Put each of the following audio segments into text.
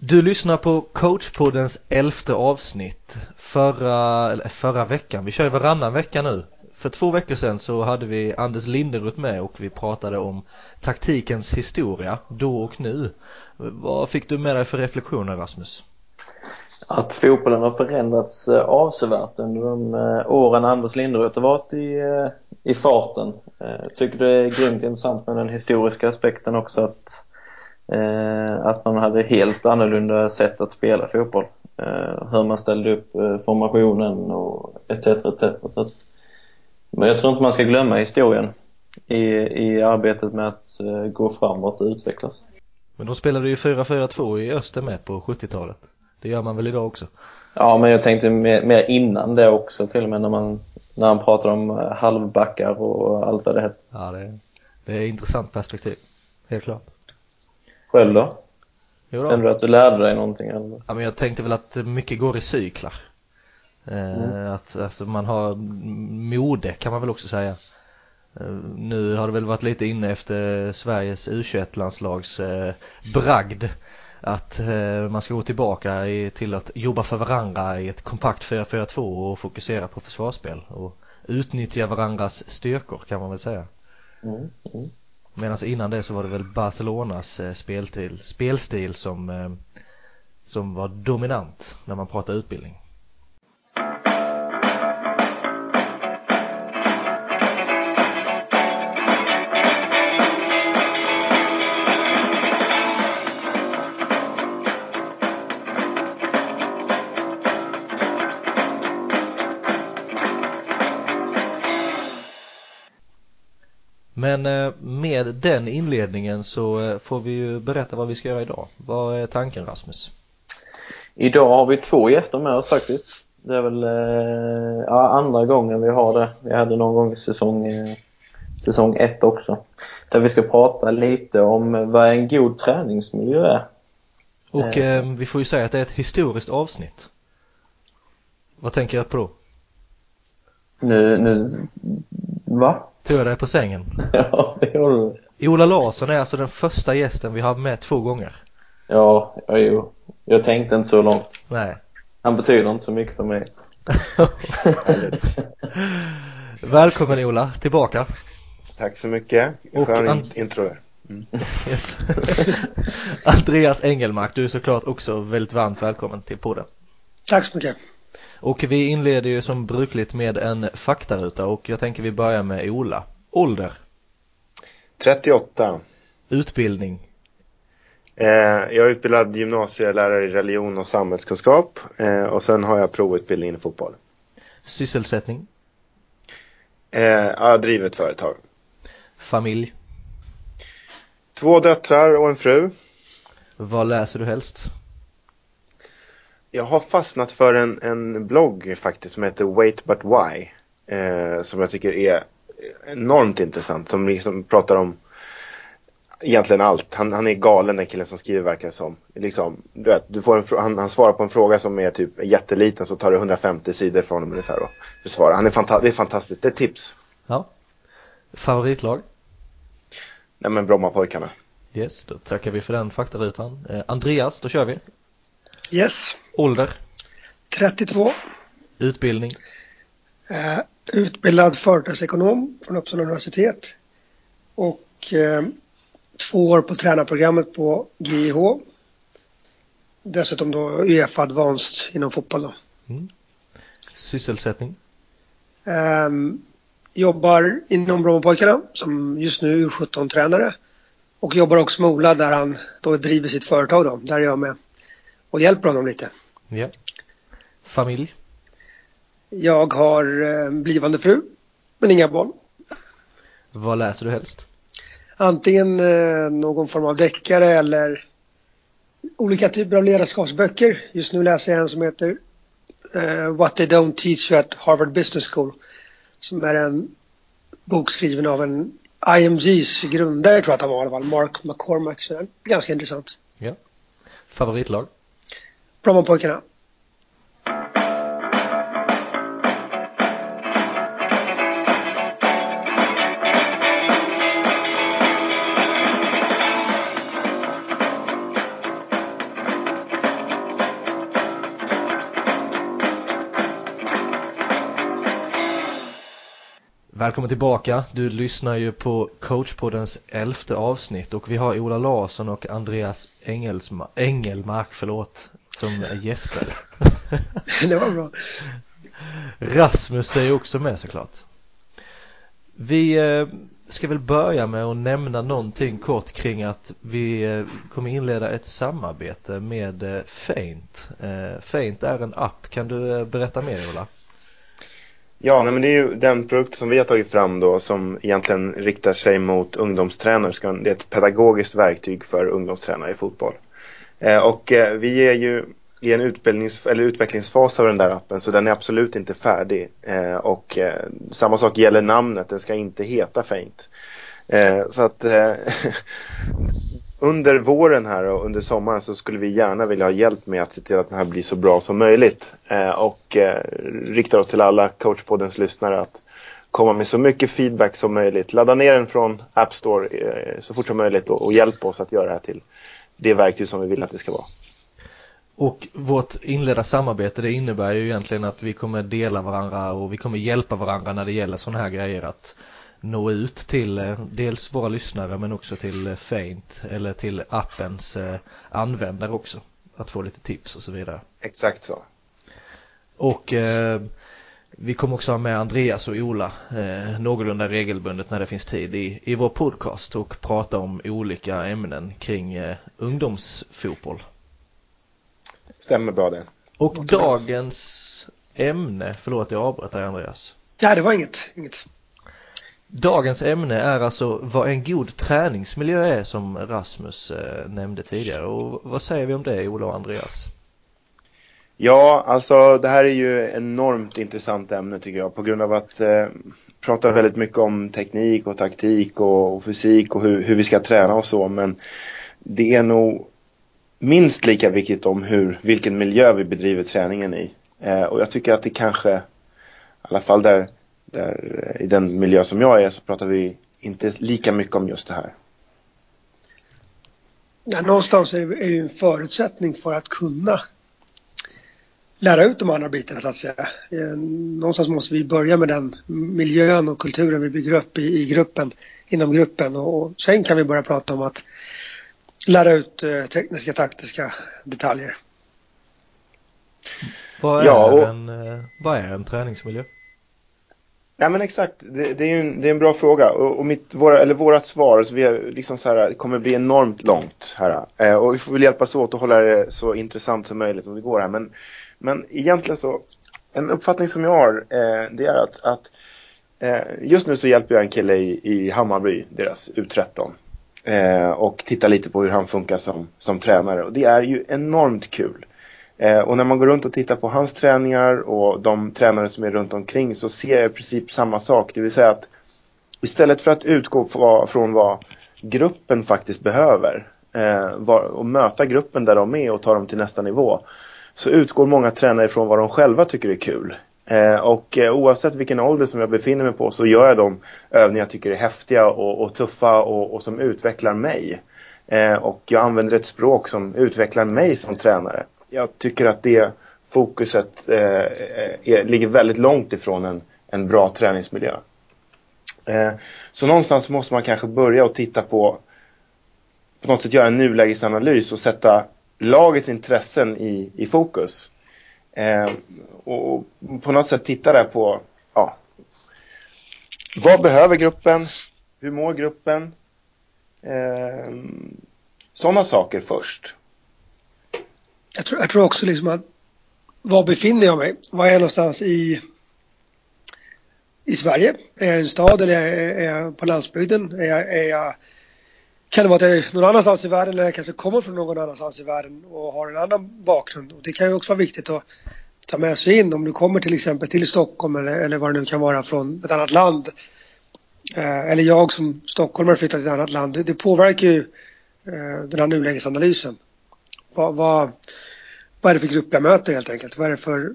Du lyssnar på coachpoddens elfte avsnitt förra, eller förra veckan, vi kör ju varannan vecka nu. För två veckor sedan så hade vi Anders Linderoth med och vi pratade om taktikens historia, då och nu. Vad fick du med dig för reflektioner Rasmus? Att fotbollen har förändrats eh, avsevärt under de eh, åren Anders Linderoth har varit i, eh, i farten. Jag tycker det är grymt intressant med den historiska aspekten också att att man hade helt annorlunda sätt att spela fotboll. Eh, hur man ställde upp eh, formationen och etc. etc. Så att, men jag tror inte man ska glömma historien i, i arbetet med att eh, gå framåt och utvecklas. Men de spelade ju 4-4-2 i Öster med på 70-talet. Det gör man väl idag också? Ja, men jag tänkte mer, mer innan det också till och med när man, när man pratar om eh, halvbackar och allt vad det heter. Ja, det, det är ett intressant perspektiv. Helt klart. Själv då? Jo då. Kände du att du lärde dig någonting? Eller? Ja, men jag tänkte väl att mycket går i cyklar. Eh, mm. Att alltså, man har mode kan man väl också säga. Eh, nu har det väl varit lite inne efter Sveriges U21-landslags eh, bragd att man ska gå tillbaka till att jobba för varandra i ett kompakt 4-4-2 och fokusera på försvarsspel och utnyttja varandras styrkor kan man väl säga. Mm. Mm. Medan innan det så var det väl Barcelonas eh, spelstil, spelstil som, eh, som var dominant när man pratar utbildning. Men eh, med den inledningen så eh, får vi ju berätta vad vi ska göra idag. Vad är tanken Rasmus? Idag har vi två gäster med oss faktiskt. Det är väl eh, ja, andra gången vi har det. Vi hade någon gång i säsong, säsong ett också. Där vi ska prata lite om vad en god träningsmiljö är. Och eh, vi får ju säga att det är ett historiskt avsnitt. Vad tänker jag på då? Nu, nu, va? Jag dig på sängen? Ja, det gjorde du. Ola Larsson är alltså den första gästen vi har med två gånger. Ja, ja jo. Jag tänkte inte så långt. Nej. Han betyder inte så mycket för mig. Välkommen Ola, tillbaka. Tack så mycket. Skön an... intro där. Mm. Yes. Andreas Engelmark, du är såklart också väldigt varmt välkommen till podden. Tack så mycket. Och vi inleder ju som brukligt med en faktaruta och jag tänker vi börjar med Ola. Ålder? 38. Utbildning? Eh, jag är utbildad gymnasielärare i religion och samhällskunskap eh, och sen har jag provutbildning i fotboll. Sysselsättning? Eh, jag driver ett företag. Familj? Två döttrar och en fru. Vad läser du helst? Jag har fastnat för en, en blogg faktiskt som heter Wait But Why. Eh, som jag tycker är enormt intressant. Som liksom pratar om egentligen allt. Han, han är galen den killen som skriver verkar som. Liksom, du vet, du får en, han, han svarar på en fråga som är typ jätteliten så tar det 150 sidor för honom ungefär att besvara. Han är fanta det är fantastiskt, det är tips. Ja. Favoritlag? Nej men Brommapojkarna. Yes, då tackar vi för den faktarutan. Eh, Andreas, då kör vi. Yes. Ålder? 32. Utbildning? Eh, utbildad företagsekonom från Uppsala universitet. Och eh, två år på tränarprogrammet på GIH. Dessutom då Uefa Advanced inom fotboll då. Mm. Sysselsättning? Eh, jobbar inom Brommapojkarna som just nu är 17-tränare. Och jobbar också med Ola där han då driver sitt företag då. Där är jag med och hjälper honom lite. Ja. Familj? Jag har eh, blivande fru, men inga barn. Vad läser du helst? Antingen eh, någon form av deckare eller olika typer av ledarskapsböcker. Just nu läser jag en som heter uh, What they don't teach you at Harvard Business School. Som är en bok skriven av en IMGs grundare tror jag att han var i alla fall, Mark McCormack. Så ganska intressant. Ja. Favoritlag? Brommapojkarna. Välkommen tillbaka. Du lyssnar ju på coachpoddens elfte avsnitt och vi har Ola Larsson och Andreas Engelsma Engelmark förlåt, som gäster. Det var bra. Rasmus är också med såklart. Vi eh, ska väl börja med att nämna någonting kort kring att vi eh, kommer inleda ett samarbete med eh, Faint. Faint är en app, kan du berätta mer Ola? Ja, nej, men det är ju den produkt som vi har tagit fram då som egentligen riktar sig mot ungdomstränare. Det är ett pedagogiskt verktyg för ungdomstränare i fotboll. Eh, och eh, vi är ju i en utbildnings eller utvecklingsfas av den där appen så den är absolut inte färdig. Eh, och samma sak gäller namnet, den ska inte heta Faint. Så att under våren här och under sommaren så skulle vi gärna vilja ha hjälp med att se till att den här blir så bra som möjligt. Och riktar oss till alla coachpoddens lyssnare att komma med så mycket feedback som möjligt. Ladda ner den från App Store så fort som möjligt och hjälp oss att göra det här till det verktyg som vi vill att det ska vara. Och vårt inledda samarbete det innebär ju egentligen att vi kommer dela varandra och vi kommer hjälpa varandra när det gäller sådana här grejer att nå ut till eh, dels våra lyssnare men också till eh, Faint eller till appens eh, användare också. Att få lite tips och så vidare. Exakt så. Och eh, vi kommer också ha med Andreas och Ola eh, någorlunda regelbundet när det finns tid i, i vår podcast och prata om olika ämnen kring eh, ungdomsfotboll. Stämmer bra det. Och dagens ämne, förlåt jag avbröt dig Andreas. Ja, det var inget, inget. Dagens ämne är alltså vad en god träningsmiljö är som Rasmus eh, nämnde tidigare och vad säger vi om det Ola och Andreas? Ja, alltså det här är ju enormt intressant ämne tycker jag på grund av att eh, prata väldigt mycket om teknik och taktik och, och fysik och hur, hur vi ska träna och så men det är nog minst lika viktigt om hur, vilken miljö vi bedriver träningen i. Eh, och jag tycker att det kanske, i alla fall där, där, i den miljö som jag är, så pratar vi inte lika mycket om just det här. Ja, någonstans är det ju en förutsättning för att kunna lära ut de andra bitarna så att säga. Eh, någonstans måste vi börja med den miljön och kulturen vi bygger upp i, i gruppen, inom gruppen och, och sen kan vi börja prata om att lära ut eh, tekniska, taktiska detaljer. Vad är, ja, och... en, eh, vad är en träningsmiljö? Nej men exakt, det, det är ju en, det är en bra fråga och, och mitt, våra, eller vårat svar så vi är liksom så här, kommer bli enormt långt här. Eh, och vi får väl hjälpas åt att hålla det så intressant som möjligt om det går här. Men, men egentligen så, en uppfattning som jag har eh, det är att, att eh, just nu så hjälper jag en kille i, i Hammarby, deras U13 eh, och tittar lite på hur han funkar som, som tränare. Och det är ju enormt kul. Eh, och när man går runt och tittar på hans träningar och de tränare som är runt omkring så ser jag i princip samma sak. Det vill säga att istället för att utgå från vad gruppen faktiskt behöver eh, och möta gruppen där de är och ta dem till nästa nivå så utgår många tränare från vad de själva tycker är kul. Eh, och eh, oavsett vilken ålder som jag befinner mig på så gör jag de övningar jag tycker är häftiga och, och tuffa och, och, som utvecklar mig. Eh, och jag använder ett språk som utvecklar mig som tränare. Jag tycker att det fokuset eh, är, ligger väldigt långt ifrån en, en bra träningsmiljö. Eh, så någonstans måste man kanske börja och titta på på något sätt göra en nulägesanalys och sätta lagets intressen i, i fokus. Eh, och på något sätt titta där på ja, vad behöver gruppen? Hur mår gruppen? Eh, Sådana saker först. Jag tror, jag tror också liksom att var befinner jag mig? Var är jag någonstans i, i Sverige? Är jag i en stad eller är jag på landsbygden? Är jag, är jag, kan det vara att jag är någon annanstans i världen eller jag kanske kommer från någon annanstans i världen och har en annan bakgrund. Och det kan ju också vara viktigt att ta med sig in om du kommer till exempel till Stockholm eller, eller vad det nu kan vara från ett annat land. Eh, eller jag som stockholmare flyttar till ett annat land. Det, det påverkar ju eh, den här nulägesanalysen. Vad, vad, vad är det för grupp jag möter helt enkelt? Vad är det för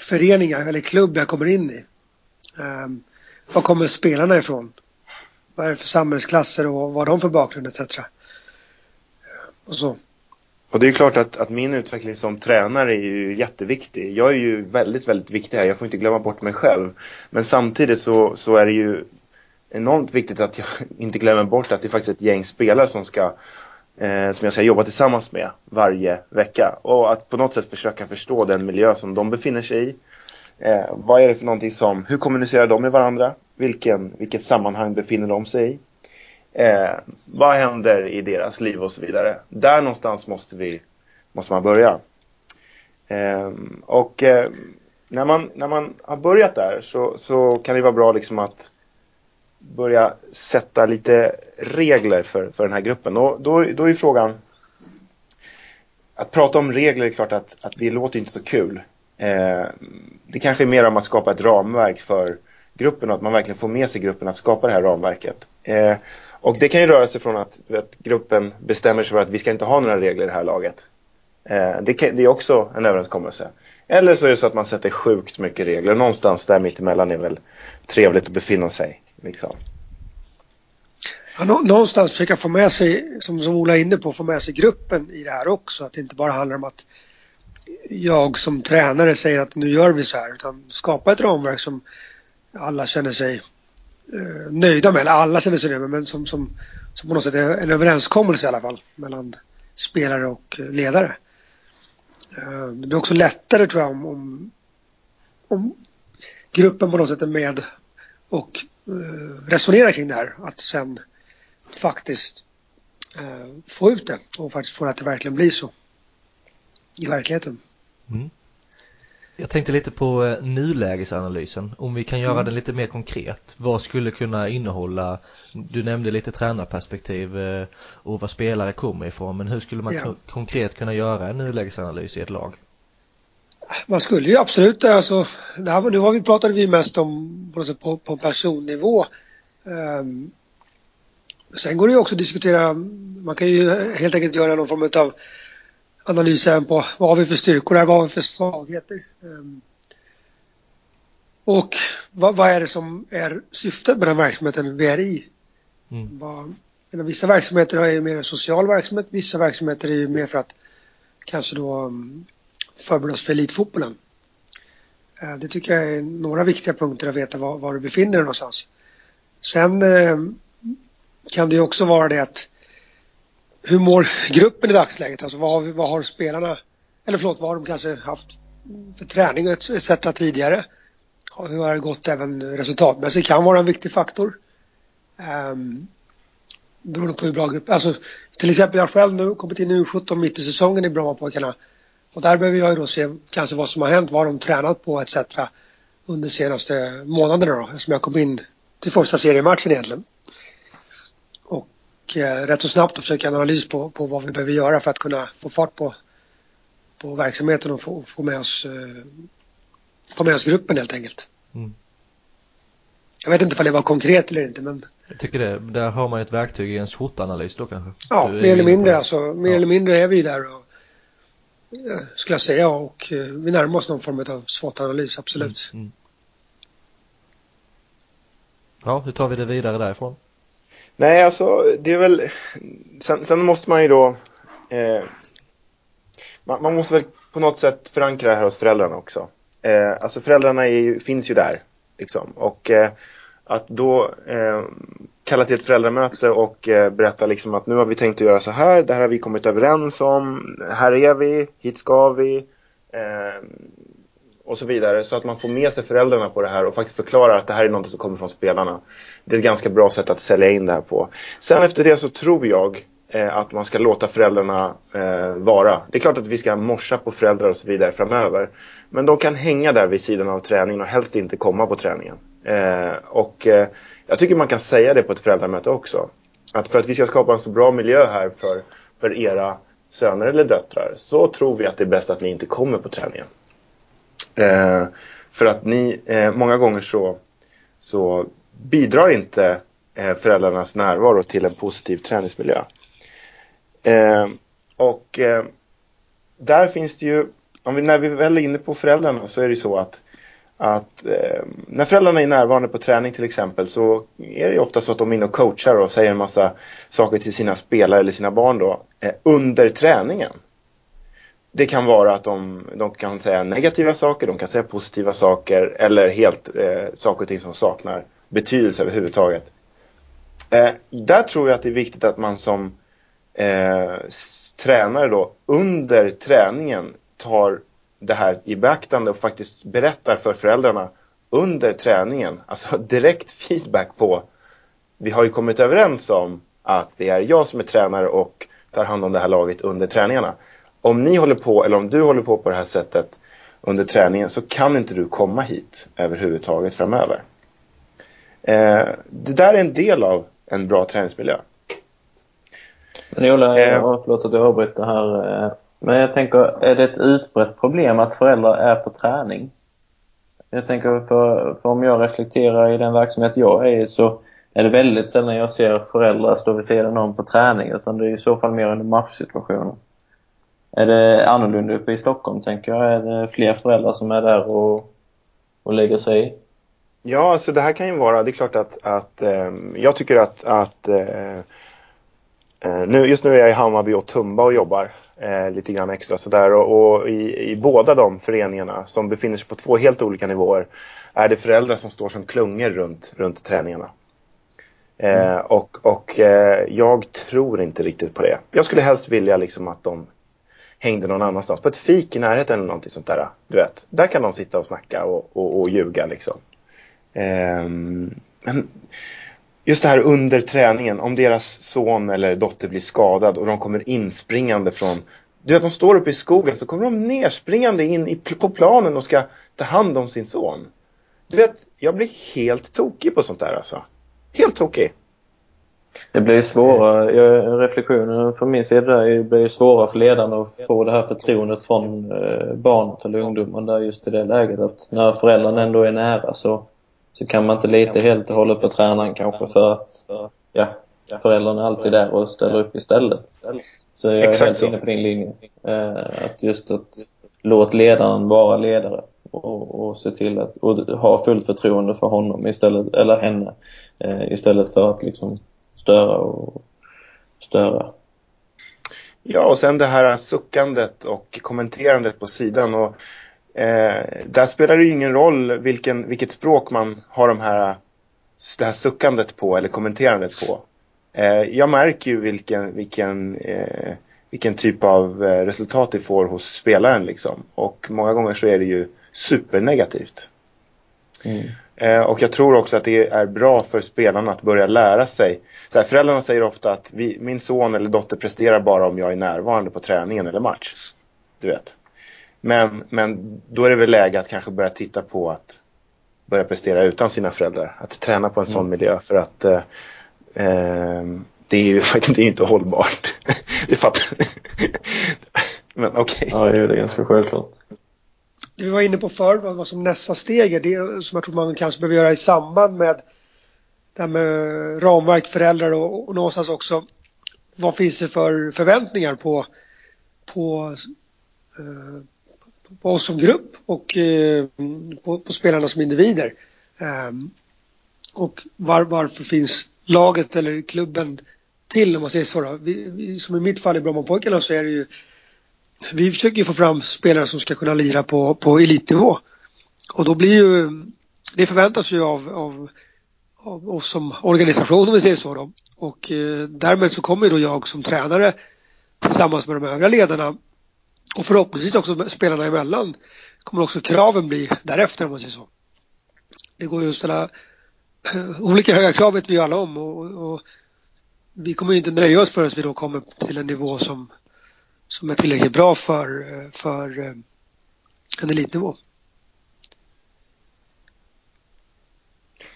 föreningar eller klubb jag kommer in i? Eh, var kommer spelarna ifrån? Vad är det för samhällsklasser och vad har de för bakgrund etc. Och så. Och det är klart att, att min utveckling som tränare är ju jätteviktig. Jag är ju väldigt, väldigt viktig här. Jag får inte glömma bort mig själv. Men samtidigt så, så är det ju enormt viktigt att jag inte glömmer bort att det är faktiskt ett gäng spelare som ska eh, som jag ska jobba tillsammans med varje vecka. Och att på något sätt försöka förstå den miljö som de befinner sig i. Eh, vad är det för någonting som, hur kommunicerar de med varandra? Vilken, vilket sammanhang befinner de sig i? Eh, vad händer i deras liv och så vidare. Där någonstans måste, vi, måste man börja. Eh, och eh, när, man, när man har börjat där så, så kan det vara bra liksom att börja sätta lite regler för, för den här gruppen. Och då, då är frågan att prata om regler är klart att, att det låter inte så kul. Eh, det kanske är mer om att skapa ett ramverk för gruppen och att man verkligen får med sig gruppen att skapa det här ramverket. Eh, och det kan ju röra sig från att, att, gruppen bestämmer sig för att vi ska inte ha några regler i det här laget. Eh, det, kan, det, är också en överenskommelse. Eller så är det så att man sätter sjukt mycket regler. Någonstans där mittemellan är väl trevligt att befinna sig. Liksom. Ja, någonstans försöka få med sig, som, som Ola är inne på, få med sig gruppen i det här också. Att det inte bara handlar om att jag som tränare säger att nu gör vi så här. Utan skapa ett ramverk som alla känner sig eh, nöjda med. Eller alla känner sig nöjda med, men som, som, som på något sätt är en överenskommelse i alla fall. Mellan spelare och ledare. Eh, det blir också lättare tror jag om, om, om gruppen på något sätt är med och eh, resonerar kring det här. Att sen faktiskt eh, få ut det och faktiskt få det att det verkligen blir så i verkligheten. Mm. Jag tänkte lite på eh, nulägesanalysen, om vi kan göra mm. den lite mer konkret. Vad skulle kunna innehålla, du nämnde lite tränarperspektiv eh, och vad spelare kommer ifrån, men hur skulle man ja. konkret kunna göra en nulägesanalys i ett lag? Man skulle ju absolut, alltså, nu har vi pratat vi mest om på, på, på personnivå. Um, sen går det ju också att diskutera, man kan ju helt enkelt göra någon form av analys även på vad har vi för styrkor här, vad har vi för svagheter. Um, och vad, vad, är det som är syftet med den verksamheten vi är i? Mm. Vad, vissa verksamheter är ju mer en social verksamhet, vissa verksamheter är ju mer för att kanske då um, förbereda oss för elitfotbollen. Uh, det tycker jag är några viktiga punkter att veta var, var du befinner dig någonstans. Sen kan det ju också vara det att hur mår gruppen i dagsläget? Alltså vad har, vad har spelarna, eller förlåt, vad har de kanske haft för träning etc. tidigare? Hur har det gått även resultatmässigt? kan vara en viktig faktor. Ehm, um, beroende på hur bra grupp, alltså till exempel jag själv nu kommit in i U17 mitt i säsongen i Brommapojkarna. Och där behöver jag ju då se kanske vad som har hänt, vad har de tränat på etc. under senaste månaderna då, eftersom jag kom in till första seriematchen egentligen rätt så snabbt att försöka analys på, på vad vi behöver göra för att kunna få fart på, på verksamheten och få, få, med oss, eh, få med oss gruppen helt enkelt. Mm. Jag vet inte om det var konkret eller inte men Jag tycker det, där har man ett verktyg i en SWOT-analys då kanske? Ja, mer eller mindre alltså, mer ja. eller mindre är vi där och skulle jag säga och eh, vi närmar oss någon form av SWOT-analys, absolut. Mm, mm. Ja, hur tar vi det vidare därifrån? Nej, alltså det är väl... Sen, sen måste man ju då... Eh, man, man, måste väl på något sätt förankra det här hos föräldrarna också. Eh, alltså föräldrarna ju, finns ju där. Liksom. Och eh, att då eh, kalla till ett föräldramöte och eh, berätta liksom att nu har vi tänkt att göra så här, det här har vi kommit överens om, här är vi, hit ska vi. Eh, och så vidare. Så att man får med sig föräldrarna på det här och faktiskt förklarar att det här är något som kommer från spelarna. Det är ett ganska bra sätt att sälja in det här på. Sen efter det så tror jag eh, att man ska låta föräldrarna eh, vara. Det är klart att vi ska morsa på föräldrar och så vidare framöver. Men de kan hänga där vid sidan av träningen och helst inte komma på träningen. Eh, och eh, jag tycker man kan säga det på ett föräldramöte också. Att för att vi ska skapa en så bra miljö här för, för era söner eller döttrar så tror vi att det är bäst att ni inte kommer på träningen. Eh, för att ni, eh, många gånger så, så bidrar inte eh, föräldrarnas närvaro till en positiv träningsmiljö. Eh, och eh, där finns det ju, om vi, när vi väl är inne på föräldrarna så är det så att att eh, när föräldrarna är närvarande på träning till exempel så är det ju ofta så att de är inne och coachar och säger en massa saker till sina spelare eller sina barn då eh, under träningen det kan vara att de, de kan säga negativa saker, de kan säga positiva saker eller helt eh, saker och ting som saknar betydelse överhuvudtaget. Eh, där tror jag att det är viktigt att man som eh, tränare då under träningen tar det här i beaktande och faktiskt berättar för föräldrarna under träningen, alltså direkt feedback på vi har ju kommit överens om att det är jag som är tränare och tar hand om det här laget under träningarna. Om ni håller på, eller om du håller på på det här sättet under träningen så kan inte du komma hit överhuvudtaget framöver. Eh, det där är en del av en bra träningsmiljö. Men Ola, eh, förlåt att jag avbryter här. Eh, men jag tänker, är det ett utbrett problem att föräldrar är på träning? Jag tänker, för, för om jag reflekterar i den verksamhet jag är i så är det väldigt sällan jag ser föräldrar stå vid sidan om på träning, utan det är i så fall mer under matchsituationer. Är det annorlunda uppe i Stockholm, tänker jag? Är det fler föräldrar som är där och, och lägger sig i? Ja, alltså det här kan ju vara, det är klart att, att eh, jag tycker att, att eh, nu, just nu är jag i Hammarby och Tumba och jobbar eh, lite grann extra sådär och, och i, i, båda de föreningarna som befinner sig på två helt olika nivåer är det föräldrar som står som klungor runt, runt träningarna. Eh, mm. och och eh, jag tror inte riktigt på det. Jag skulle helst vilja liksom att de hängde någon annanstans. På ett fik i närheten eller någonting sånt där. Du vet, där kan de sitta och snacka och, och, och ljuga liksom. Um, men just det här under träningen, om deras son eller dotter blir skadad och de kommer inspringande från du vet, de står uppe i skogen så kommer de nerspringande in i, på planen och ska ta hand om sin son. Du vet, jag blir helt tokig på sånt där alltså. Helt tokig. Det blir svåra, reflektionen från min sida det blir svårare för ledarna att få det här förtroendet från eh, barnet eller ungdomen där just i det läget att när föräldrarna ändå är nära så, så kan man inte lita helt och hållet på tränaren kanske för att ja, föräldrarna är alltid där och ställer upp istället. Så jag är Exakt helt så. inne på din linje. Eh, att just att låt ledaren vara ledare och, och se till att och ha fullt förtroende för honom istället, eller henne eh, istället för att liksom störa och störa. Ja, och sen det här suckandet och kommenterandet på sidan. Och, eh, där spelar det ju ingen roll vilken, vilket språk man har de här, det här suckandet på eller kommenterandet på. Eh, jag märker ju vilken, vilken, eh, vilken typ av eh, resultat det får hos spelaren. Liksom. Och många gånger så är det ju supernegativt. Mm. Eh, och jag tror också att det är bra för spelarna att börja lära sig. Så här, föräldrarna säger ofta att vi, min son eller dotter presterar bara om jag är närvarande på träningen eller match. Du vet. Men, men då är det väl läge att kanske börja titta på att börja prestera utan sina föräldrar. Att träna på en mm. sån miljö för att eh, eh, det är ju faktiskt inte hållbart. det fattar Men okej. Okay. Ja, det är ganska självklart det vi var inne på förut, vad som nästa steg är, det som jag tror man kanske behöver göra i samband med det här med ramverk, föräldrar och, och någonstans också vad finns det för förväntningar på, på, eh, på oss som grupp och eh, på, på, spelarna som individer. Eh, och var, varför finns laget eller klubben till om man säger så. Då. Vi, vi, som i mitt fall i Brommapojkarna så är det ju vi försöker ju få fram spelare som ska kunna lira på, på elitnivå. Och då blir ju, det förväntas ju av, av, av oss som organisation om vi säger så då. Och eh, därmed så kommer ju då jag som tränare tillsammans med de övriga ledarna och förhoppningsvis också spelarna emellan kommer också kraven bli därefter om man säger så. Det går ju att ställa eh, olika höga krav vet vi alla om och, och vi kommer ju inte nöja oss förrän vi då kommer till en nivå som som är tillräckligt bra för, för eh, en elitnivå.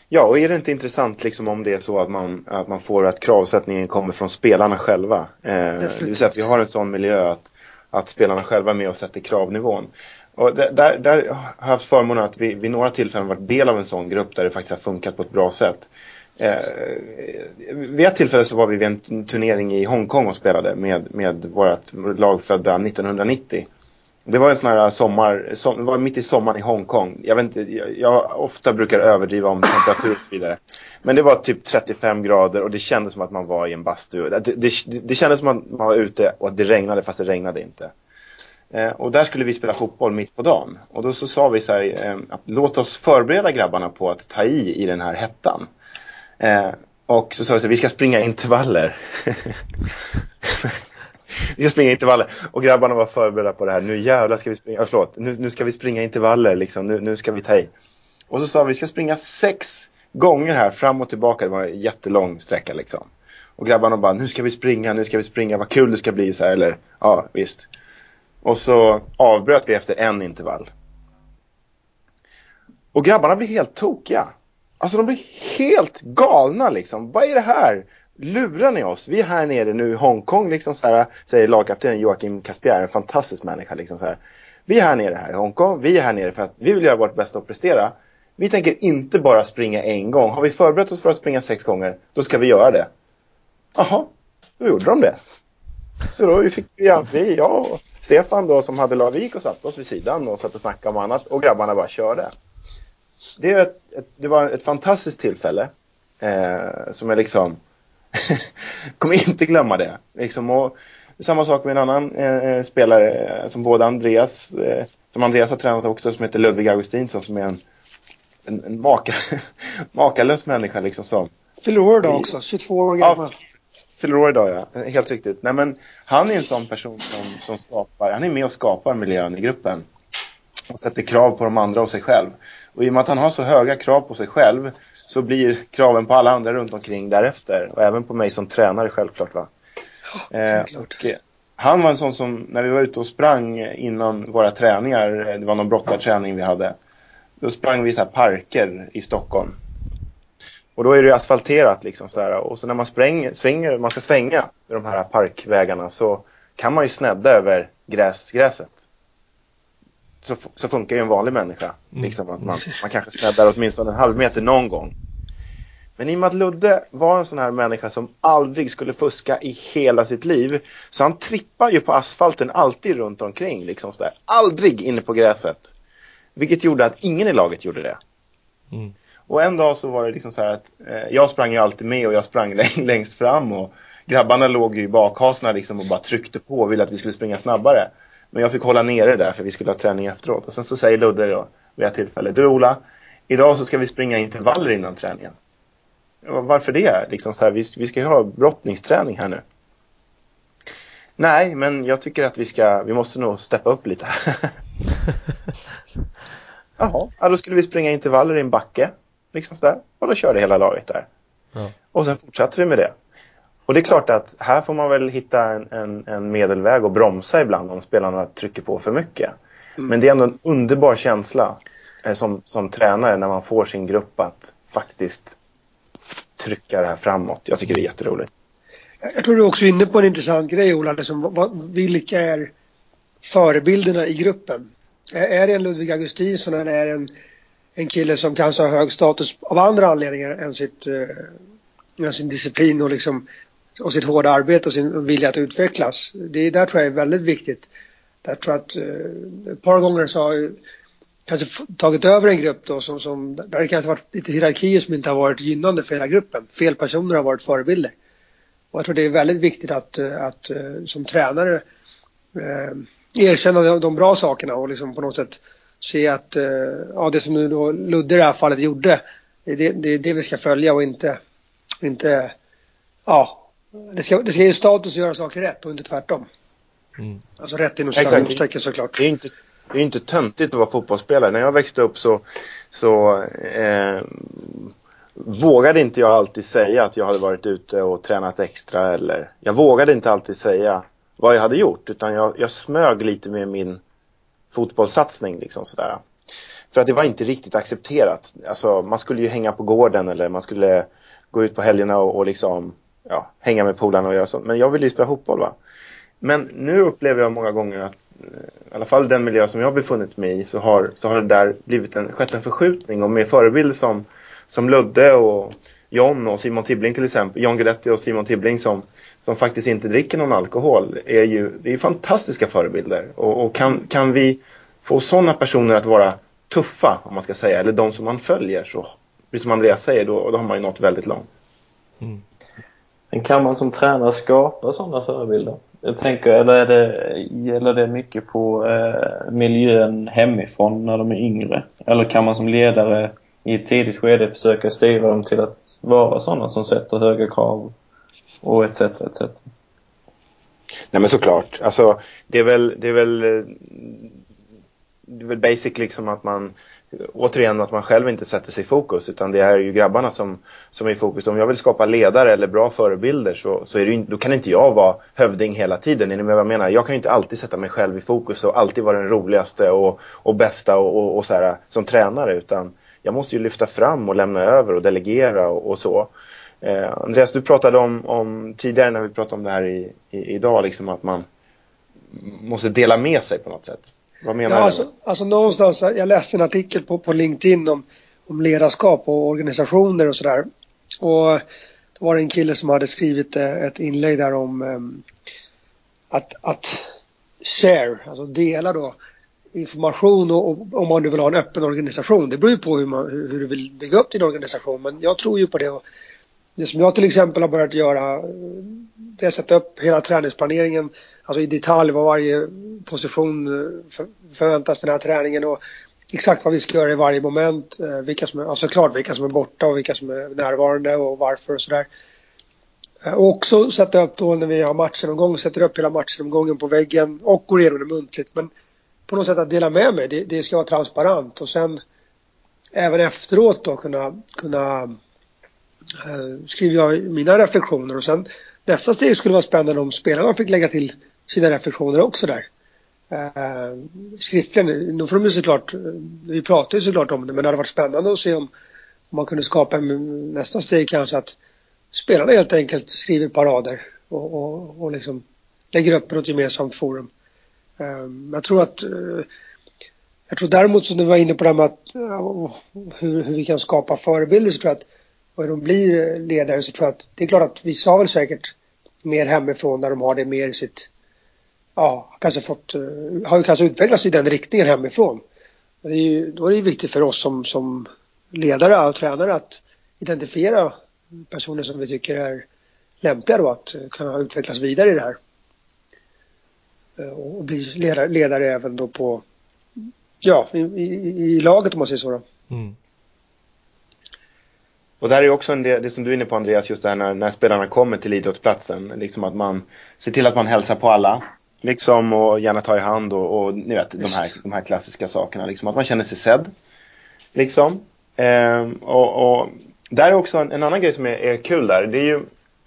Ja, och är det inte intressant liksom om det är så att man, att man får att kravsättningen kommer från spelarna själva? Eh, det vill säga att vi har en sån miljö att, att spelarna själva är med och sätter kravnivån. Och där, där har jag haft förmånen att vi vid några tillfällen varit del av en sån grupp där det faktiskt har funkat på ett bra sätt. Eh, vid ett tillfälle så var vi vid en turnering i Hongkong och spelade med, med vårt lag födda 1990. Det var en sån här sommar, som, det var mitt i sommaren i Hongkong. Jag, vet inte, jag, jag, ofta brukar överdriva om temperatur och så vidare. Men det var typ 35 grader och det kändes som att man var i en bastu. Det, det, det kändes som att man var ute och att det regnade fast det regnade inte. Eh, och där skulle vi spela fotboll mitt på dagen. Och då så sa vi så här, eh, att låt oss förbereda grabbarna på att ta i i den här hettan. Eh, och så sa vi så här, vi ska springa intervaller. vi ska springa intervaller. Och grabbarna var förberedda på det här, nu jävlar ska vi springa, ah, förlåt, nu, nu ska vi springa intervaller liksom, nu, nu ska vi ta i. Och så sa vi, vi ska springa sex gånger här fram och tillbaka, det var en jättelång sträcka liksom. Och grabbarna bara, nu ska vi springa, nu ska vi springa, vad kul det ska bli så här, eller ja, visst. Och så avbröt vi efter en intervall. Och grabbarna blev helt tokiga. Alltså de blir helt galna liksom. Vad är det här? Lurar ni oss? Vi är här nere nu i Hongkong liksom så här, säger lagkaptenen Joakim Caspier, en fantastisk människa liksom så här. Vi är här nere här i Hongkong, vi är här nere för att vi vill göra vårt bästa och prestera. Vi tänker inte bara springa en gång. Har vi förberett oss för att springa sex gånger, då ska vi göra det. Jaha, då gjorde de det. Så då fick vi, jag och Stefan då som hade lag, vi gick och satte oss vid sidan och satt och snackade om annat och grabbarna bara körde. Det, ett, ett, det var ett fantastiskt tillfälle eh, som jag liksom kommer inte glömma det. Liksom, och, samma sak med en annan eh, spelare eh, som både Andreas, eh, som Andreas har tränat också, som heter Ludvig Augustinsson som är en, en, en maka, makalös människa liksom som Fyller år idag också, 22 år gammal. Ja, fyller år idag ja, helt riktigt. Nej men han är en sån person som, som skapar, han är med och skapar miljön i gruppen. Och sätter krav på de andra och sig själv. Och i och med att han har så höga krav på sig själv så blir kraven på alla andra runt omkring därefter. Och även på mig som tränare självklart va. eh, och, eh, han var en sån som, när vi var ute och sprang innan våra träningar, eh, det var någon brottarträning vi hade. Då sprang vi i så här parker i Stockholm. Och då är det asfalterat liksom så här. Och så när man spränger, springer, man ska svänga i de här parkvägarna så kan man ju snedda över gräs, gräset. Så, så funkar ju en vanlig människa. Mm. Liksom att man, man kanske sneddar åtminstone en halv meter någon gång. Men i och med att Ludde var en sån här människa som aldrig skulle fuska i hela sitt liv. Så han trippar ju på asfalten alltid runt omkring. Liksom så där. Aldrig inne på gräset. Vilket gjorde att ingen i laget gjorde det. Mm. Och en dag så var det liksom så här att eh, jag sprang ju alltid med och jag sprang längst fram och grabbarna låg ju i bakhasorna liksom och bara tryckte på och ville att vi skulle springa snabbare. Men jag fick hålla nere där för vi skulle ha träning efteråt. Och sen så säger Ludde då vid ett tillfälle, du Ola, idag så ska vi springa intervaller innan träningen. Varför det? Liksom så här, vi, vi ska ju ha brottningsträning här nu. Nej, men jag tycker att vi ska, vi måste nog steppa upp lite. Jaha, ja, då skulle vi springa intervaller i en backe. Liksom sådär. Och då körde hela laget där. Ja. Och sen fortsatte vi med det. Och det är klart att här får man väl hitta en, en, en medelväg och bromsa ibland om spelarna trycker på för mycket. Mm. Men det är ändå en underbar känsla eh, som, som tränare när man får sin grupp att faktiskt trycka det här framåt. Jag tycker det är jätteroligt. Jag tror du är också inne på en intressant grej Ola. Liksom, vad, vilka är förebilderna i gruppen? Är, är det en Ludvig Augustinsson eller är det en en kille som kanske har hög status av andra anledningar än sitt, eh, sin disciplin och, liksom, och sitt hårda arbete och sin vilja att utvecklas. Det där tror jag är väldigt viktigt. Jag tror att eh, ett par gånger så har jag kanske tagit över en grupp då som, som där det kanske varit lite hierarkier som inte har varit gynnande för hela gruppen. Fel personer har varit förebilder. Och jag tror det är väldigt viktigt att, eh, att, eh, som tränare eh, erkänna de, de bra sakerna och liksom på något sätt se att eh, ja, det som nu då Ludde i det här fallet gjorde, det är det, det, är det vi ska följa och inte, inte ja, det ska, det ska ge status att göra saker rätt och inte tvärtom. Mm. Alltså rätt inom citationstecken såklart. Det är inte, det är inte töntigt att vara fotbollsspelare. När jag växte upp så, så eh, vågade inte jag alltid säga att jag hade varit ute och tränat extra eller jag vågade inte alltid säga vad jag hade gjort utan jag, jag smög lite med min fotbollssatsning liksom sådär. För att det var inte riktigt accepterat. Alltså man skulle ju hänga på gården eller man skulle gå ut på helgerna och, och liksom ja, hänga med polarna och göra sånt. Men jag vill ju spela fotboll va. Men nu upplever jag många gånger att eh, i alla fall den miljö som jag har befunnit mig i så har, så har det där blivit en, skett en förskjutning och med förebilder som, som Ludde och John och Simon Tibbling till exempel, John Guidetti och Simon Tibbling som, som faktiskt inte dricker någon alkohol är ju det är fantastiska förebilder. Och, och kan, kan vi få sådana personer att vara tuffa, om man ska säga, eller de som man följer, så precis som Andreas säger, då, då har man ju nått väldigt långt. Mm. Men kan man som tränare skapa sådana förebilder? Jag tänker, eller är det, gäller det mycket på eh, miljön hemifrån när de är yngre? Eller kan man som ledare i ett tidigt skede försöka styra dem till att vara sådana som sätter höga krav och etc. etc. Nej men såklart. Alltså det är väl, det är väl, eh, det är väl basic liksom att man återigen att man själv inte sätter sig i fokus utan det är ju grabbarna som, som är i fokus. Om jag vill skapa ledare eller bra förebilder så, så är det, då kan inte jag vara hövding hela tiden. Är ni med vad jag menar? Jag kan ju inte alltid sätta mig själv i fokus och alltid vara den roligaste och, och bästa och, och, och så här, som tränare utan jag måste ju lyfta fram och lämna över och delegera och, och så. Eh, Andreas, du pratade om, om, tidigare när vi pratade om det här i, i, idag, liksom att man måste dela med sig på något sätt. Vad menar ja, du? Alltså, alltså någonstans, jag läste en artikel på, på LinkedIn om, om ledarskap och organisationer och sådär. Och då var det en kille som hade skrivit eh, ett inlägg där om um, att, att share, alltså dela då information och, och, om man nu vill ha en öppen organisation. Det beror ju på hur, man, hur, du vill bygga upp din organisation men jag tror ju på det. Det som jag till exempel har börjat göra det är att sätta upp hela träningsplaneringen alltså i detalj vad varje position eh, förväntas den här träningen och exakt vad vi ska göra i varje moment. Eh, vilka som är, alltså klart vilka som är borta och vilka som är närvarande och varför och sådär. Eh, och också sätta upp då när vi har matchen sätter upp hela matchgenomgången på väggen och går igenom det muntligt. Men på något sätt att dela med mig, det, det ska vara transparent och sen även efteråt då kunna, kunna eh, skriva mina reflektioner och sen nästa steg skulle vara spännande om spelarna fick lägga till sina reflektioner också där. Eh, skriftligen, då får de ju såklart, vi pratar ju såklart om det, men det hade varit spännande att se om, om man kunde skapa en, nästa steg kanske att spelarna helt enkelt skriver ett par rader och, och, och liksom lägger upp något gemensamt forum. Eh, jag tror att eh, jag tror däremot som du var inne på det här med att, eh, hur, hur vi kan skapa förebilder så tror jag att och hur de blir ledare så tror jag att det är klart att vissa har väl säkert mer hemifrån där de har det mer i sitt ja, kanske fått, eh, har ju kanske utvecklats i den riktningen hemifrån. Men det är ju, då är det ju viktigt för oss som, som ledare och tränare att identifiera personer som vi tycker är lämpliga då att kunna utvecklas vidare i det här. Eh, och bli ledare, ledare även då på, ja, i, i, i laget om man säger så då. Mm. Och där är också en del, det som du är inne på Andreas, just det här när, när spelarna kommer till idrottsplatsen. Liksom att man ser till att man hälsar på alla. Liksom och gärna tar i hand och, och ni vet de här, de här klassiska sakerna. Liksom att man känner sig sedd. Liksom. Ehm, och, och där är också en, en, annan grej som är, är kul där. Det är ju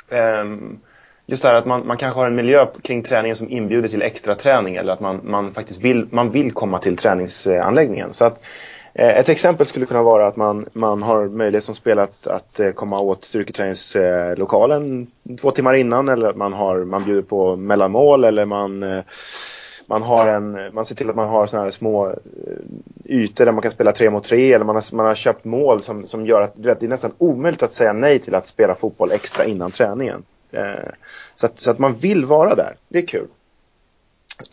ehm, just det här att man, man kanske har en miljö kring träningen som inbjuder till extra träning eller att man, man faktiskt vill, man vill komma till träningsanläggningen. Så att Eh, Eh, ett exempel skulle kunna vara att man, man har möjlighet som spelare att, att eh, komma åt styrketräningslokalen eh, två timmar innan eller att man, har, man bjuder på mellanmål eller man, man, har en, man ser till att man har såna här små ytor där man kan spela tre mot tre eller man har, man har köpt mål som, som gör att vet, det är nästan omöjligt att säga nej till att spela fotboll extra innan träningen. Så att, så att man vill vara där, det är kul.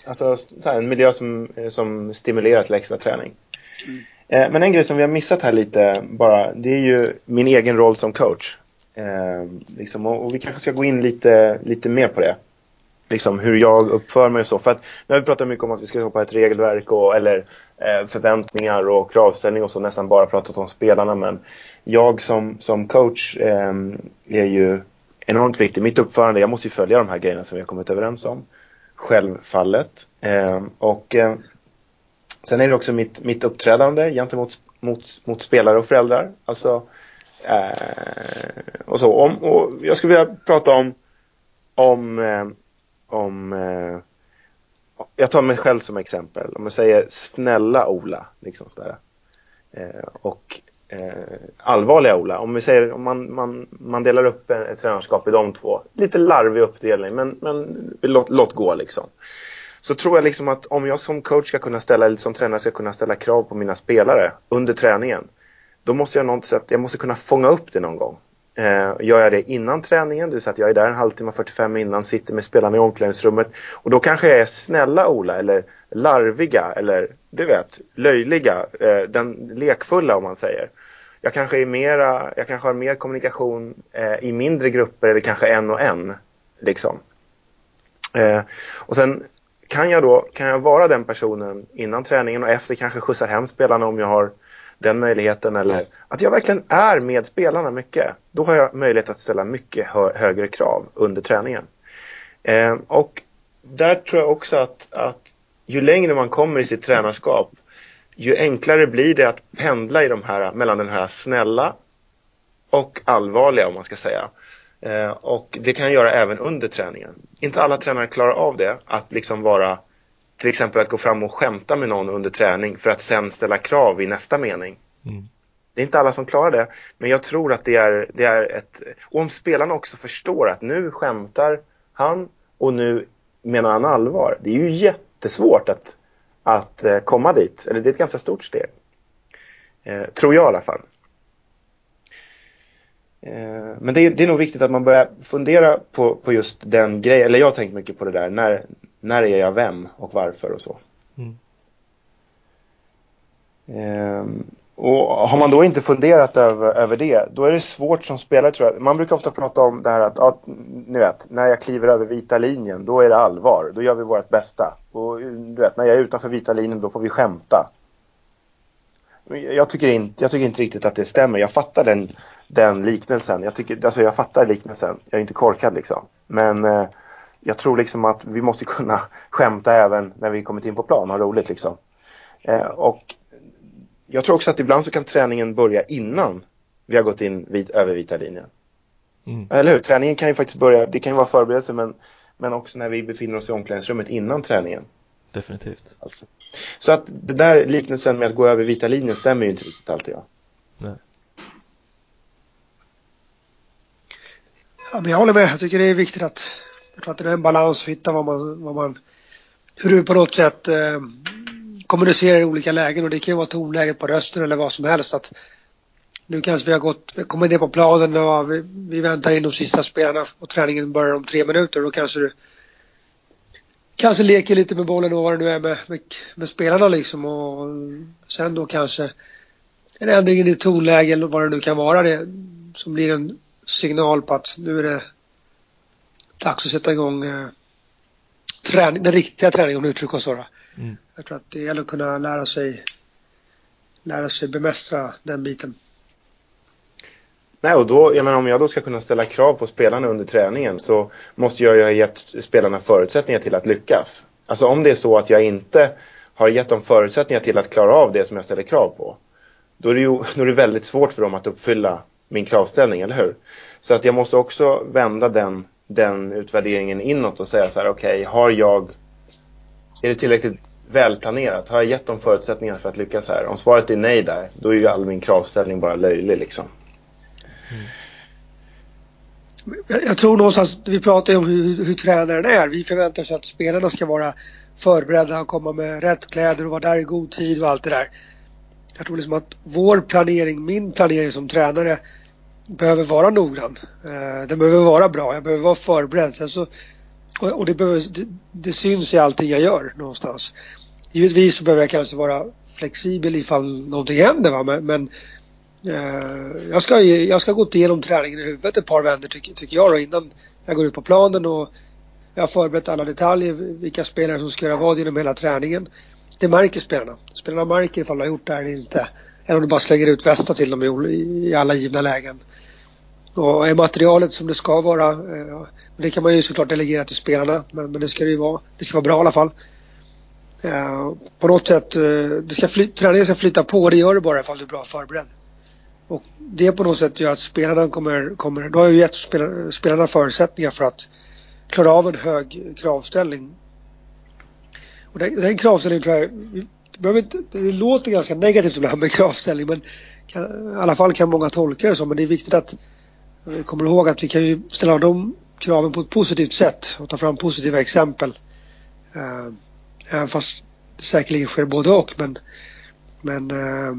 Alltså en miljö som, som stimulerar till extra träning. Mm. Eh, men en grej som vi har missat här lite bara, det är ju min egen roll som coach. Eh, liksom, och, och, vi kanske ska gå in lite, lite mer på det. Liksom hur jag uppför mig och så. För att nu har vi pratat mycket om att vi ska skapa ett regelverk och, eller eh, förväntningar och kravställning och så nästan bara pratat om spelarna. Men jag som, som coach eh, är ju enormt viktig. Mitt uppförande, jag måste ju följa de här grejerna som vi har kommit överens om. Självfallet. Eh, och eh, Sen är det också mitt, mitt uppträdande gentemot mot, mot spelare och föräldrar. Alltså, eh, och så. Om, och jag skulle vilja prata om, om, eh, om eh, jag tar mig själv som exempel. Om jag säger snälla Ola, liksom sådär. Eh, och eh, allvarliga Ola. Om vi säger om man, man, man delar upp ett tränarskap i de två. Lite larvig uppdelning men, men låt, låt gå liksom så tror jag liksom att om jag som coach ska kunna ställa, eller som tränare ska kunna ställa krav på mina spelare under träningen, då måste jag något sätt, jag måste kunna fånga upp det någon gång. Eh, gör jag det innan träningen, det vill säga att jag är där en halvtimme, 45 innan, sitter med spelarna i omklädningsrummet och då kanske jag är snälla Ola eller larviga eller du vet, löjliga, eh, den lekfulla om man säger. Jag kanske, är mera, jag kanske har mer kommunikation eh, i mindre grupper eller kanske en och en. Liksom. Eh, och sen kan jag då kan jag vara den personen innan träningen och efter kanske skjutsar hem spelarna om jag har den möjligheten eller att jag verkligen är med spelarna mycket. Då har jag möjlighet att ställa mycket hö högre krav under träningen. Eh, och där tror jag också att, att ju längre man kommer i sitt tränarskap ju enklare blir det att pendla i de här, mellan den här snälla och allvarliga om man ska säga. Eh, och det kan jag göra även under träningen. Inte alla tränare klarar av det, att liksom vara till exempel att gå fram och skämta med någon under träning för att sen ställa krav i nästa mening. Mm. Det är inte alla som klarar det, men jag tror att det är, det är ett... Och om spelarna också förstår att nu skämtar han och nu menar han allvar. Det är ju jättesvårt att, att eh, komma dit, eller det är ett ganska stort steg. Eh, tror jag i alla fall. Eh, men det är, det är nog viktigt att man börjar fundera på, på just den grejen, eller jag har tänkt mycket på det där, när, när är jag vem och varför och så. Mm. Ehm, och har man då inte funderat över, över det, då är det svårt som spelare tror jag. Man brukar ofta prata om det här att, ja, ni vet, när jag kliver över vita linjen, då är det allvar. Då gör vi vårt bästa. Och du vet, när jag är utanför vita linjen, då får vi skämta. Jag tycker inte, jag tycker inte riktigt att det stämmer. Jag fattar den, den liknelsen. Jag, tycker, alltså jag fattar liknelsen. Jag är inte korkad liksom. Men eh, jag tror liksom att vi måste kunna skämta även när vi kommit in på plan ha roligt liksom. Eh, och jag tror också att ibland så kan träningen börja innan vi har gått in vid, över vita linjen. Mm. Eller hur? Träningen kan ju faktiskt börja, det kan ju vara förberedelse men, men också när vi befinner oss i omklädningsrummet innan träningen. Definitivt. Alltså. Så att det där liknelsen med att gå över vita linjen stämmer ju inte riktigt alltid. Ja. Nej. Ja, men jag håller med. Jag tycker det är viktigt att, jag tror att det är en balans att hitta vad man, vad man hur du på något sätt eh, kommunicerar i olika lägen och det kan ju vara tonläget på rösten eller vad som helst. Att nu kanske vi har gått, kommit ner på planen och vi, vi väntar in de sista spelarna och träningen börjar om tre minuter. Då kanske du kanske leker lite med bollen och vad det nu är med, med, med spelarna liksom och sen då kanske en ändring i tonläge eller vad det nu kan vara det som blir en signal på att nu är det dags att sätta igång eh, träning, den riktiga träningen om du uttrycker så. Mm. Jag tror att det gäller att kunna lära sig lära sig bemästra den biten. Nej, och då, jag menar, om jag då ska kunna ställa krav på spelarna under träningen så måste jag ju ha gett spelarna förutsättningar till att lyckas. Alltså om det är så att jag inte har gett dem förutsättningar till att klara av det som jag ställer krav på. Då är det ju då är det väldigt svårt för dem att uppfylla min kravställning, eller hur? Så att jag måste också vända den, den utvärderingen inåt och säga så här, okej, okay, har jag är det tillräckligt välplanerat? Har jag gett dem förutsättningar för att lyckas här? Om svaret är nej där, då är ju all min kravställning bara löjlig liksom. Mm. Jag tror någonstans, vi pratar ju om hur, hur tränaren är. Vi förväntar oss att spelarna ska vara förberedda och komma med rätt kläder och vara där i god tid och allt det där. Jag tror liksom att vår planering, min planering som tränare behöver vara noggrann. Eh, den behöver vara bra, jag behöver vara förberedd. Sen så och det, behöver, det, det, syns i allting jag gör någonstans. Givetvis så behöver jag kanske vara flexibel ifall någonting händer va? men, men eh, jag, ska, jag ska gå igenom träningen i huvudet ett par vändor tycker, tycker jag då, innan jag går ut på planen och jag har förberett alla detaljer, vilka spelare som ska göra vad genom hela träningen. Det märker spelarna. Spelarna märker ifall de har gjort det här eller inte. Eller om du bara slänger ut västar till dem i, alla givna lägen. Och är materialet som det ska vara, eh, det kan man ju såklart delegera till spelarna, men, men det ska det ju vara. Det ska vara bra i alla fall. Eh, på något sätt, eh, det ska fly, träningen ska flytta på och det gör det bara ifall du är bra förberedd. Och det på något sätt gör att spelarna kommer, kommer då har jag ju gett spelarna förutsättningar för att klara av en hög kravställning. Och den, den kravställningen tror jag, det, inte, det låter ganska negativt ibland med kravställning men kan, i alla fall kan många tolka det så men det är viktigt att vi kommer ihåg att vi kan ju ställa de kraven på ett positivt sätt och ta fram positiva exempel. Uh, även fast det säkerligen sker både och men, men uh,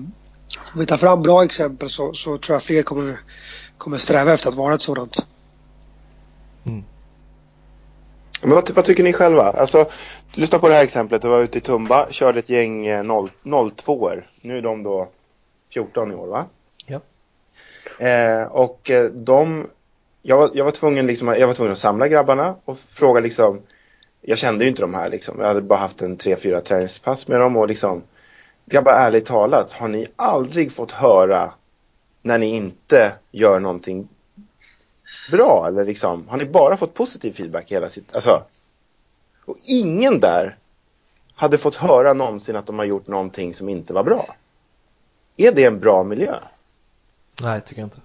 om vi tar fram bra exempel så, så tror jag fler kommer, kommer sträva efter att vara ett sådant. Mm. Men vad, vad, tycker ni själva? Alltså, lyssna på det här exemplet. Du var ute i Tumba, körde ett gäng 02 er Nu är de då 14 i år va? Ja. Eh, och eh, de, jag var, jag var, tvungen liksom, jag var tvungen att samla grabbarna och fråga liksom jag kände ju inte de här liksom. Jag hade bara haft en tre, fyra träningspass med dem och liksom Grabbar, ärligt talat, har ni aldrig fått höra när ni inte gör någonting bra eller liksom, har ni bara fått positiv feedback hela sitt, alltså och ingen där hade fått höra någonsin att de har gjort någonting som inte var bra. Är det en bra miljö? Nej, tycker jag inte.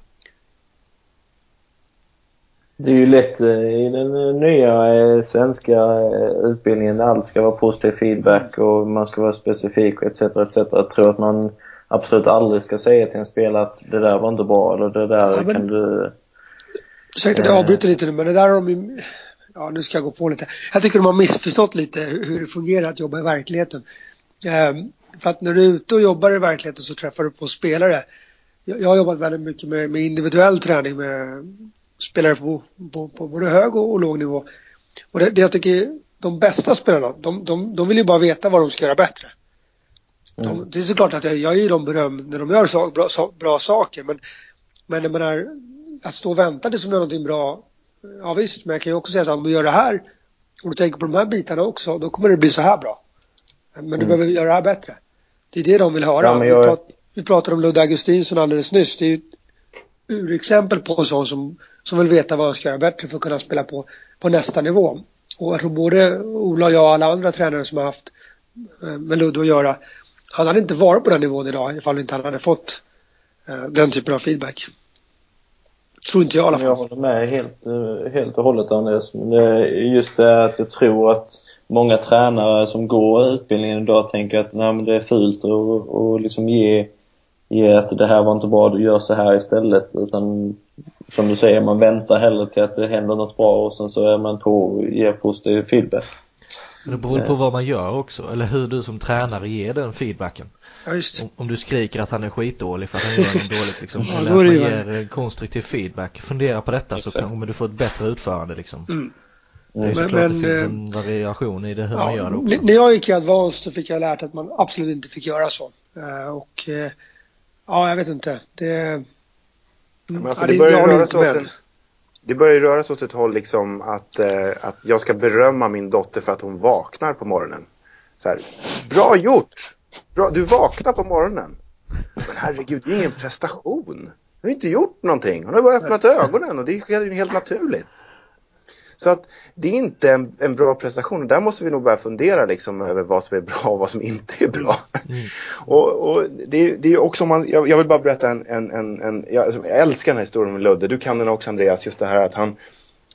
Det är ju lätt eh, i den eh, nya eh, svenska utbildningen där allt ska vara positiv feedback och man ska vara specifik etc. etc. Jag tror att man absolut aldrig ska säga till en spelare att det där var inte bra eller det där ja, men, kan du... Ursäkta att jag avbryter lite nu men det där har de Ja, nu ska jag gå på lite. Jag tycker de har missförstått lite hur det fungerar att jobba i verkligheten. Ehm, för att när du är ute och jobbar i verkligheten så träffar du på spelare. Jag, har jobbat väldigt mycket med, med individuell träning med spelare på, på, på både hög och, och låg nivå. Och det, det jag tycker de bästa spelarna, de, de, de vill ju bara veta vad de ska göra bättre. De, mm. Det är såklart att jag, jag ger dem beröm när de gör så, bra, så, bra saker men, men jag menar, att stå och vänta tills de gör någonting bra, ja visst, men jag kan ju också säga så att om du gör det här, och du tänker på de här bitarna också, då kommer det bli så här bra. Men du mm. behöver göra det här bättre. Det är det de vill höra. Ja, jag... vi, prat, vi pratade om Ludde Augustinsson alldeles nyss. Det är ju ett urexempel på en sån som, som vill veta vad han ska göra bättre för att kunna spela på, på nästa nivå. Och jag tror både Ola och jag och alla andra tränare som har haft eh, med Ludde att göra, han hade inte varit på den nivån idag ifall inte han hade fått uh, den typen av feedback. Tror inte jag i alla fall. Jag håller med helt, eh, helt och hållet är just det att jag tror att många tränare som går utbildningen idag tänker att nej, men det är fult och, och liksom ge, ge att det här var inte bra, du gör så här istället. Utan som du säger, man väntar hellre till att det händer något bra och sen så är man på och ger positiv feedback. Men det beror på vad man gör också, eller hur du som tränare ger den feedbacken. Ja, just. Om, om, du skriker att han är skitdålig för att han gör något dåligt liksom, ja, eller att man ger konstruktiv feedback. Fundera på detta Exakt. så kommer du få ett bättre utförande liksom. Mm. Det är såklart men, det finns eh, en variation i det hur ja, man gör det också. När jag gick i Advanced så fick jag lärt att man absolut inte fick göra så. Uh, och ja, jag vet inte. Det, men alltså, det, börjar röra sig åt en, det börjar röra sig åt ett håll liksom att, att jag ska berömma min dotter för att hon vaknar på morgonen. Så här, Bra gjort! Bra, du vaknar på morgonen. Men herregud, det är ingen prestation. Du har inte gjort någonting. Hon har bara öppnat ögonen och det sker helt naturligt. Så att det är inte en, en, bra prestation där måste vi nog börja fundera liksom över vad som är bra och vad som inte är bra. Mm. och, och det, det, är också, man, jag, jag, vill bara berätta en, en, en, en jag, jag, älskar den här historien med Ludde, du kan den också Andreas, just det här att han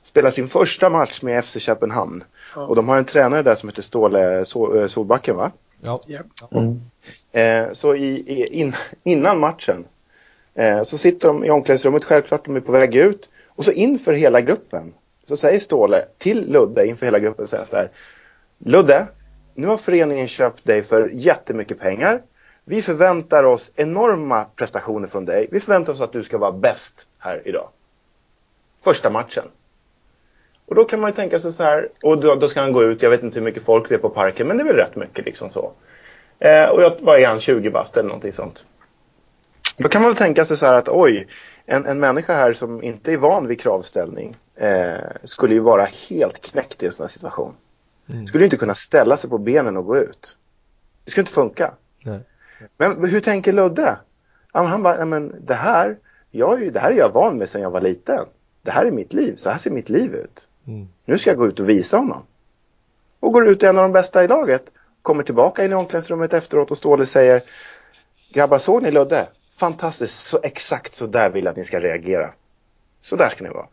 spelar sin första match med FC Köpenhamn. Ja. Och de har en tränare där som heter Ståle eh, Solbacken va? Ja. Mm. Eh, så i, i, in, innan matchen eh, så sitter de i omklädningsrummet, självklart, de är på väg ut. Och så inför hela gruppen så säger Ståle till Ludde inför hela gruppen så här. Ludde, nu har föreningen köpt dig för jättemycket pengar. Vi förväntar oss enorma prestationer från dig. Vi förväntar oss att du ska vara bäst här idag. Första matchen. Och då kan man ju tänka sig så här, och då, då, ska han gå ut, jag vet inte hur mycket folk det är på parken, men det är väl rätt mycket liksom så. Eh, och jag, vad är han, 20 bast eller någonting sånt. Då kan man väl tänka sig så här att oj, en, en människa här som inte är van vid kravställning eh, skulle ju vara helt knäckt i en sån här situation. Mm. Skulle inte kunna ställa sig på benen och gå ut. Det skulle inte funka. Nej. Men hur tänker Ludde? Han bara, men det här, jag, det här är jag van med sedan jag var liten. Det här är mitt liv, så här ser mitt liv ut. Mm. Nu ska jag gå ut och visa honom. Och går ut en av de bästa i laget. Kommer tillbaka in i omklädningsrummet efteråt och Ståhle säger Grabbar, såg ni Ludde? Fantastiskt, så exakt så där vill jag att ni ska reagera. Så där ska ni vara.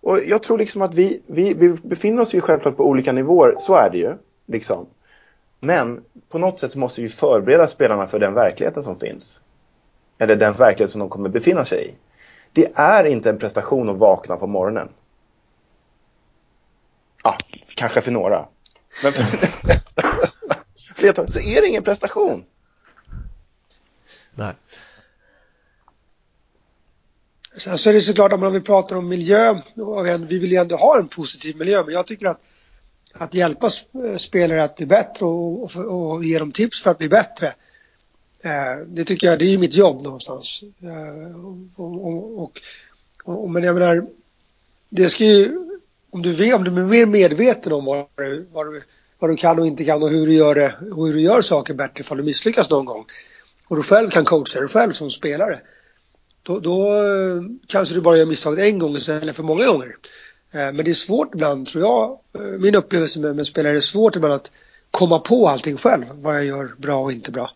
Och jag tror liksom att vi, vi, vi befinner oss ju självklart på olika nivåer, så är det ju. Liksom. Men på något sätt måste vi förbereda spelarna för den verkligheten som finns. Eller den verklighet som de kommer befinna sig i. Det är inte en prestation att vakna på morgonen. Kanske för några. Men för så är det ingen prestation. Nej. Sen så är det såklart om man vill prata om miljö, vi vill ju ändå ha en positiv miljö, men jag tycker att att hjälpa spelare att bli bättre och, och, och ge dem tips för att bli bättre. Eh, det tycker jag, det är mitt jobb någonstans. Eh, och, och, och, men jag menar, det ska ju om du, vet, om du är mer medveten om vad du, vad, du, vad du kan och inte kan och hur du gör det och hur du gör saker bättre ifall du misslyckas någon gång och du själv kan coacha dig själv som spelare då, då eh, kanske du bara gör misstaget en gång istället för många gånger. Eh, men det är svårt ibland tror jag, eh, min upplevelse med, med spelare är svårt ibland att komma på allting själv, vad jag gör bra och inte bra.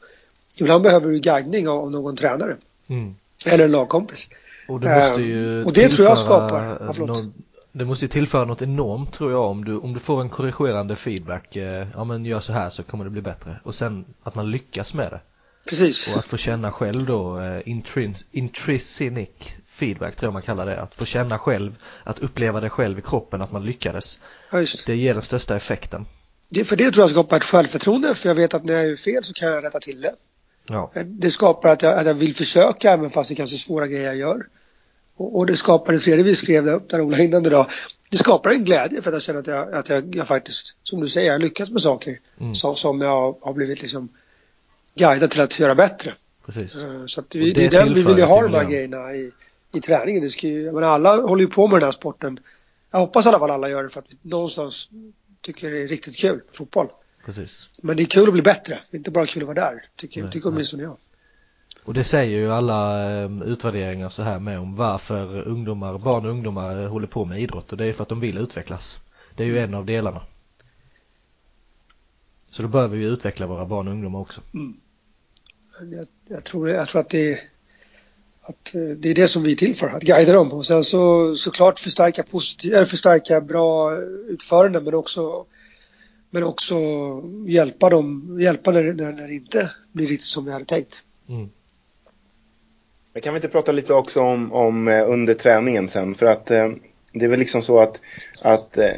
Ibland behöver du guidning av någon tränare. Mm. Eller en lagkompis. Och, det måste ju och det tror jag skapar, ja, någon, det måste ju tillföra något enormt tror jag om du, om du får en korrigerande feedback, eh, ja men gör så här så kommer det bli bättre. Och sen att man lyckas med det. Precis. Och att få känna själv då, eh, intrins, intrinsic feedback tror jag man kallar det. Att få känna själv, att uppleva det själv i kroppen, att man lyckades. Ja, just. Det ger den största effekten. Det, för det tror jag skapar ett självförtroende, för jag vet att när jag gör fel så kan jag rätta till det. Ja. Det skapar att jag, att jag vill försöka även fast det kanske är svåra grejer jag gör. Och, och det skapar, det tredje vi skrev där, där Ola innan idag, det skapar en glädje för att jag känner att jag, att jag, jag faktiskt, som du säger, jag har lyckats med saker Mm. som, som jag har blivit liksom guidad till att göra bättre. Precis. Eh, Så att vi, det det är den vi vill ju ha de här grejerna i, i träningen. Det ska ju, jag menar, alla håller ju på med den här sporten. Jag hoppas i alla fall alla gör det för att vi någonstans tycker det är riktigt kul, fotboll. Precis. Men det är kul att bli bättre. Det är inte bara kul att vara där. Tycker, Nej, tycker åtminstone jag. Och det säger ju alla eh, utvärderingar så här med om varför ungdomar, barn och ungdomar eh, håller på med idrott och det är för att de vill utvecklas. Det är ju en av delarna. Så då behöver vi utveckla våra barn och ungdomar också. Jag, jag, tror, jag tror att det är, att eh, det är det som vi är till för, att guida dem. Och sen så såklart förstärka, positiv, eller förstärka bra utförande men också, men också hjälpa dem, hjälpa när, när, när det inte blir riktigt som vi hade tänkt. Mm. Men kan vi inte prata lite också om, om eh, under träningen sen? För att eh, det är väl liksom så att, att eh,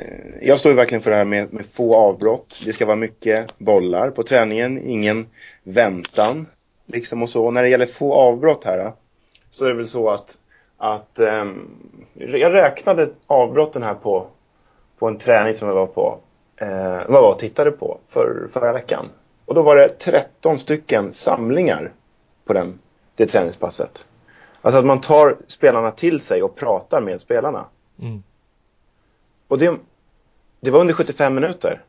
jag står ju verkligen för det här med, med få avbrott. Det ska vara mycket bollar på träningen, ingen väntan. Liksom och så. Och när det gäller få avbrott här eh, så är det väl så att, att eh, jag räknade avbrotten här på, på en träning som jag var på, eh, vad var och tittade på för, förra veckan. Och då var det 13 stycken samlingar på den, det träningspasset. Alltså att man tar spelarna till sig och pratar med spelarna. Mm. Och det, det var under 75 minuter.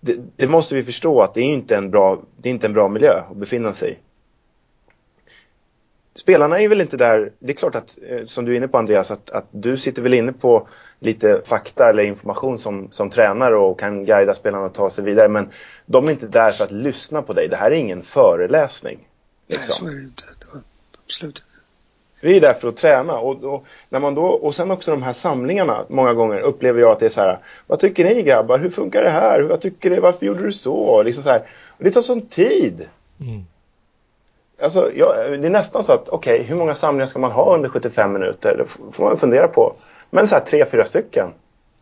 Det, det måste vi förstå att det är inte en bra, det är inte en bra miljö att befinna sig i. Spelarna är väl inte där, det är klart att, eh, som du är inne på Andreas, att, att du sitter väl inne på lite fakta eller information som, som tränare och kan guida spelarna att ta sig vidare. Men de är inte där för att lyssna på dig. Det här är ingen föreläsning. Liksom. Nej, så är det inte. Inte. Vi är där för att träna och, och, när man då, och sen också de här samlingarna många gånger upplever jag att det är så här Vad tycker ni grabbar? Hur funkar det här? Vad tycker ni? Varför gjorde du så? Liksom så här. Och det tar sån tid. Mm. Alltså, jag, det är nästan så att okej, hur många samlingar ska man ha under 75 minuter? Det får man fundera på. Men så här tre, fyra stycken.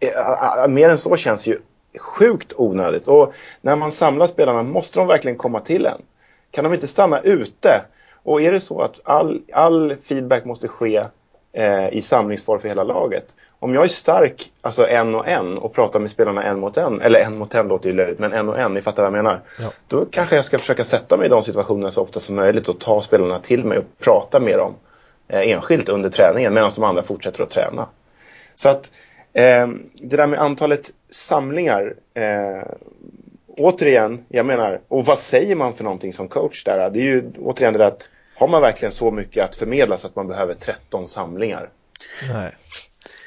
Eh, Mer än så känns ju sjukt onödigt. Och när man samlar spelarna måste de verkligen komma till en. Kan de inte stanna ute? Och är det så att all, all feedback måste ske eh, i samlingsform för hela laget. Om jag är stark, alltså en och en och pratar med spelarna en mot en, eller en mot en låter ju löjligt, men en och en, ni fattar vad jag menar. Ja. Då kanske jag ska försöka sätta mig i de situationerna så ofta som möjligt och ta spelarna till mig och prata med dem eh, enskilt under träningen medan de andra fortsätter att träna. Så att eh, det där med antalet samlingar eh, återigen, jag menar, och vad säger man för någonting som coach där? Det är ju återigen det där att har man verkligen så mycket att förmedla så att man behöver 13 samlingar? Nej.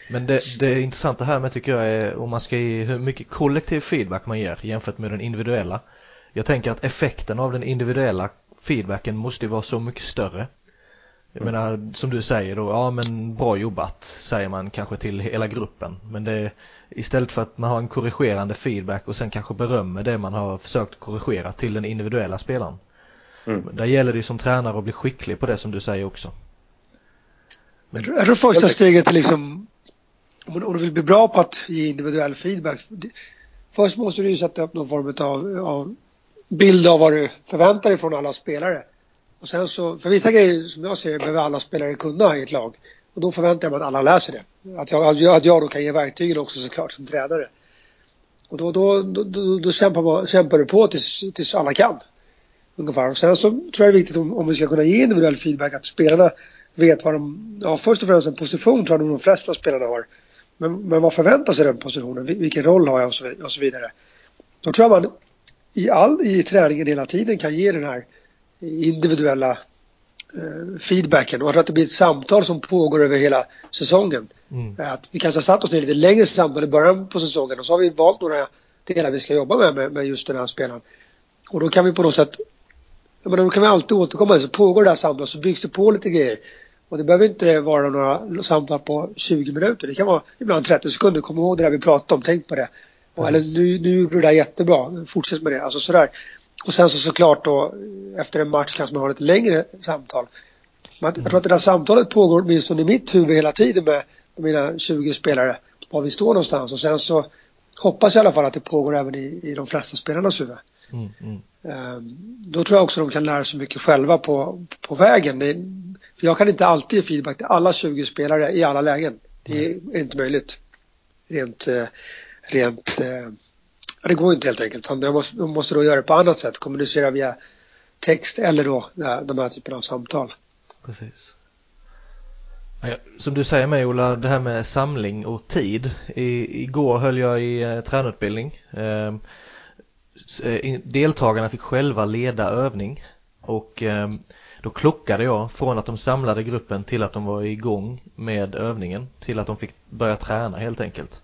Men det, det intressanta här med tycker jag är om man ska ge hur mycket kollektiv feedback man ger jämfört med den individuella. Jag tänker att effekten av den individuella feedbacken måste ju vara så mycket större. Jag menar som du säger då, ja men bra jobbat säger man kanske till hela gruppen. Men det istället för att man har en korrigerande feedback och sen kanske berömmer det man har försökt korrigera till den individuella spelaren. Mm. Där gäller det ju som tränare att bli skicklig på det som du säger också. Jag tror, jag tror första steget är liksom om du, vill bli bra på att ge individuell feedback. Först måste du ju sätta upp någon form av, av bild av vad du förväntar dig från alla spelare. Och sen så, för vissa grejer som jag ser behöver alla spelare kunna i ett lag. Och då förväntar jag mig att alla läser det. Att jag, att jag, att jag då kan ge verktygen också såklart som tränare. Och då, då, då, då, då kämpar, man, kämpar du på tills, tills alla kan. Ungefär. Och sen så tror jag det är viktigt om, om vi ska kunna ge individuell feedback att spelarna vet vad de, ja först och främst en position tror jag nog de flesta spelarna har. Men, men vad förväntas i den positionen? Vilken roll har jag och så, och så vidare. Då tror jag man i all i träningen hela tiden kan ge den här individuella feedbacken och att det blir ett samtal som pågår över hela säsongen. Mm. Att vi kanske har satt oss ner lite längre samtal i början på säsongen och så har vi valt några delar vi ska jobba med, med, med just den här spelaren. Och då kan vi på något sätt, jag menar, då kan vi alltid återkomma, så pågår det här samtalet så byggs det på lite grejer. Och det behöver inte vara några samtal på 20 minuter. Det kan vara ibland 30 sekunder. Kom ihåg det där vi pratade om, tänk på det. Och, eller nu, nu gjorde du det där jättebra, fortsätt med det. Alltså sådär. Och sen så såklart då efter en match kanske man har ett längre samtal. Man, jag tror att det där samtalet pågår åtminstone i mitt huvud hela tiden med mina 20 spelare. Var vi står någonstans och sen så hoppas jag i alla fall att det pågår även i, i de flesta spelarnas huvud. Mm, mm. Ehm, då tror jag också att de kan lära sig mycket själva på, på vägen. Det, för jag kan inte alltid ge feedback till alla 20 spelare i alla lägen. Det är mm. inte möjligt. Rent, eh, rent Ja, det går inte helt enkelt. De måste, de måste då göra det på annat sätt. Kommunicera via text eller då de här typerna av samtal. Precis. Som du säger med Ola, det här med samling och tid. I, igår höll jag i eh, tränarutbildning. Ehm, eh, deltagarna fick själva leda övning och eh, då klockade jag från att de samlade gruppen till att de var igång med övningen till att de fick börja träna helt enkelt.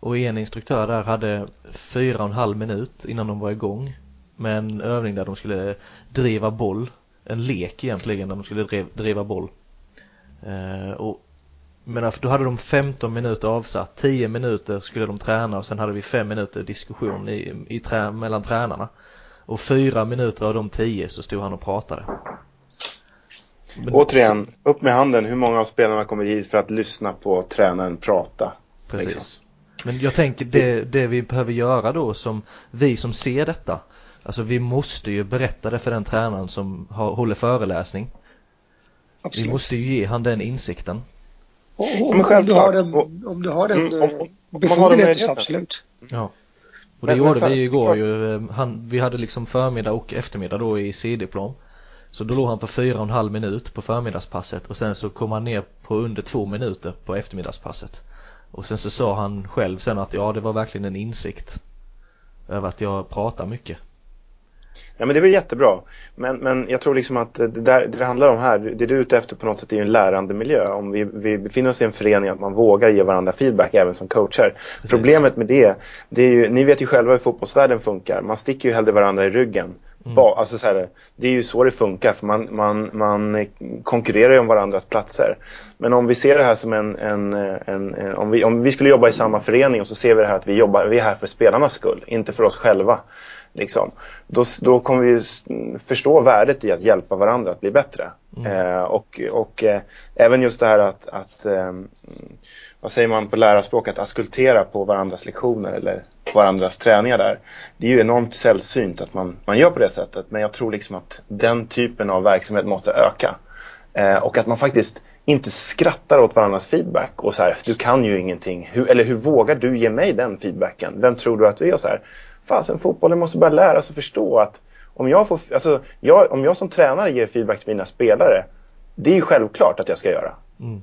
Och en instruktör där hade fyra och en halv minut innan de var igång med en övning där de skulle driva boll. En lek egentligen där de skulle driva boll. Eh, och men då hade de 15 minuter avsatt, 10 minuter skulle de träna och sen hade vi 5 minuter diskussion i, i trä, mellan tränarna. Och 4 minuter av de 10 så stod han och pratade. Men, Återigen, upp med handen. Hur många av spelarna kommer hit för att lyssna på tränaren prata? Precis. Liksom. Men jag tänker det, det vi behöver göra då som vi som ser detta. Alltså vi måste ju berätta det för den tränaren som har, håller föreläsning. Absolut. Vi måste ju ge han den insikten. Och, och, om, du har den, om du har den mm, befogenheten så absolut. Ja. Och det men, gjorde men, vi igår ju. Eh, han, vi hade liksom förmiddag och eftermiddag då i C-diplom. Så då låg han på fyra och en halv minut på förmiddagspasset och sen så kom han ner på under två minuter på eftermiddagspasset. Och sen så sa han själv sen att ja det var verkligen en insikt över att jag pratar mycket. Ja men det är väl jättebra. Men, men jag tror liksom att det, där, det, handlar om här, det du är ute efter på något sätt är en lärande miljö. Om vi, vi befinner oss i en förening att man vågar ge varandra feedback även som coacher. Precis. Problemet med det, det är ju, ni vet ju själva hur fotbollsvärlden funkar. Man sticker ju hellre varandra i ryggen. Mm. Alltså så här, det är ju så det funkar för man, man, man konkurrerar ju om varandras platser. Men om vi ser det här som en, en, en, en, om, vi, om vi skulle jobba i samma förening och så ser vi det här att vi jobbar, vi är här för spelarnas skull, inte för oss själva. Liksom, då, då kommer vi förstå värdet i att hjälpa varandra att bli bättre. Mm. Eh, och och eh, även just det här att, att eh, vad säger man på lärarspråk, att askultera på varandras lektioner eller varandras träningar där. Det är ju enormt sällsynt att man, man gör på det sättet men jag tror liksom att den typen av verksamhet måste öka. Eh, och att man faktiskt inte skrattar åt varandras feedback och så här, du kan ju ingenting. Hur, eller hur vågar du ge mig den feedbacken? Vem tror du att du är? Och så här, fasen fotbollen måste börja lära sig förstå att om jag, får, alltså, jag, om jag som tränare ger feedback till mina spelare, det är ju självklart att jag ska göra. Mm.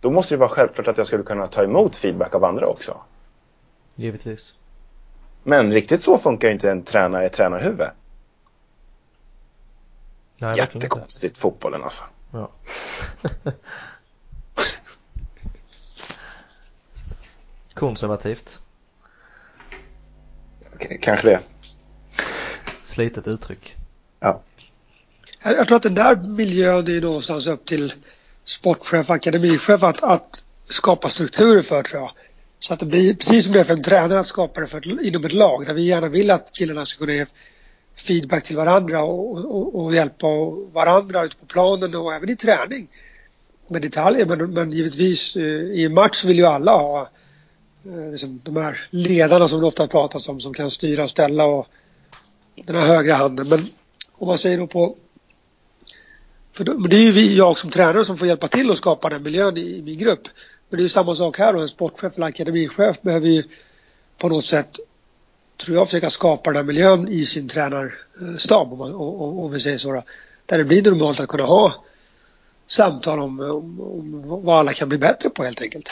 Då måste det vara självklart att jag skulle kunna ta emot feedback av andra också. Givetvis. Men riktigt så funkar ju inte en tränare i tränarhuvud. Nej, Jättekonstigt fotbollen alltså. Ja. Konservativt. Kanske det. Slitet uttryck. Ja. Jag tror att den där miljön är någonstans upp till sportchef, akademichef att, att skapa strukturer för tror jag. Så att det blir precis som det är för en tränare att skapa det för, inom ett lag där vi gärna vill att killarna ska kunna ge feedback till varandra och, och, och hjälpa varandra ute på planen och även i träning med detaljer. Men, men givetvis eh, i en match vill ju alla ha Eh, liksom, de här ledarna som det ofta pratas om som kan styra och ställa och den här högra handen. Men om man säger då på för då, men det är ju vi, jag som tränare som får hjälpa till att skapa den miljön i, i min grupp. Men det är ju samma sak här då. En sportchef eller akademichef behöver ju på något sätt tror jag försöka skapa den här miljön i sin tränarstab om, om, om vi säger så. Då, där det blir normalt att kunna ha samtal om, om, om, vad alla kan bli bättre på helt enkelt.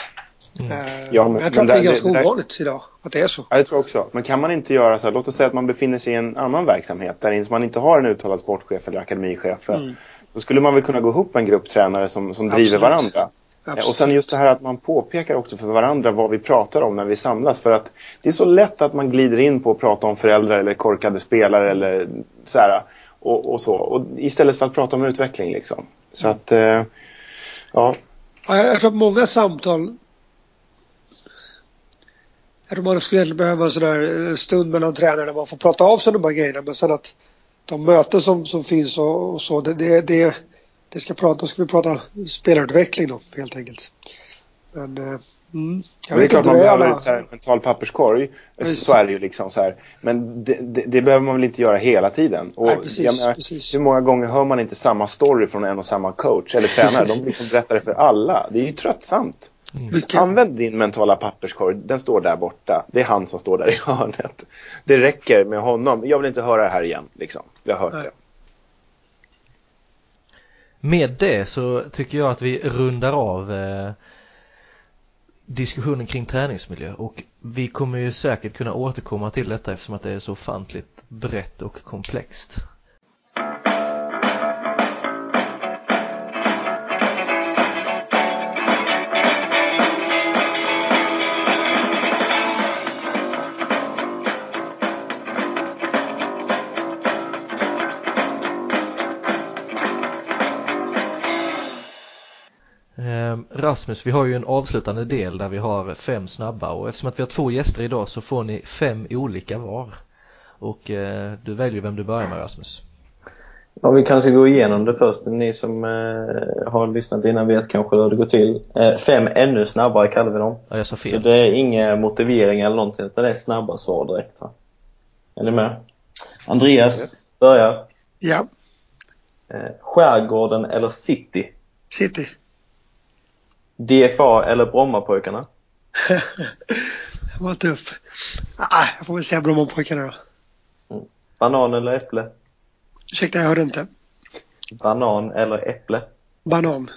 Mm. Eh, Ja, men- jag tror men att det är ganska det- ovanligt idag att det är så. Ja, jag tror också. Men kan man inte göra så här, låt oss säga att man befinner sig i en annan verksamhet där man inte har en uttalad sportchef eller akademichef. Mm. Då skulle man väl kunna gå ihop en grupp tränare som, som driver varandra. Eh, Absolut. Och sen just det här att man påpekar också för varandra vad vi pratar om när vi samlas. För att det är så lätt att man glider in på att prata om föräldrar eller korkade spelare eller så här. Och, och så. Och istället för att prata om utveckling liksom. Så att, eh, ja. Ja, jag, jag tror att många samtal jag tror man skulle egentligen behöva en sån där eh, stund mellan tränare där man får prata av sig de här grejerna. Men sen att de möten som, som finns och, och så, det, det, det, det ska prata, då ska vi prata spelarutveckling då helt enkelt. Men eh, mm, jag Men det är vet klart man behöver alla... så här mental papperskorg. Precis. Så är det ju liksom så här. Men det, det, det behöver man väl inte göra hela tiden. Och Nej, precis, menar, precis. Hur många gånger hör man inte samma story från en och samma coach eller tränare? De liksom berättar det för alla. Det är ju tröttsamt. Mycket. Använd din mentala papperskorg. Den står där borta. Det är han som står där i hörnet. Det räcker med honom. Jag vill inte höra det här igen. Liksom. Jag har hört Nej. det. Med det så tycker jag att vi rundar av eh, diskussionen kring träningsmiljö och vi kommer ju säkert kunna återkomma till detta eftersom att det är så ofantligt brett och komplext. Rasmus, vi har ju en avslutande del där vi har fem snabba och eftersom att vi har två gäster idag så får ni fem olika var. Och eh, du väljer vem du börjar med Rasmus. Ja, vi kanske går igenom det först. Ni som eh, har lyssnat innan vet kanske hur det går till. Eh, fem ännu snabbare kallar vi dem. Ja, jag sa Så fel. det är inga motiveringar eller någonting, utan det är snabba svar direkt. Va? Är ni med? Andreas börjar. Ja, Eh, skärgården eller city? City. DFA eller Brommapojkarna? Var tuff. Ah, jag får väl säga Brommapojkarna då. Banan eller äpple? Ursäkta, jag hörde inte. Banan eller äpple? Banan.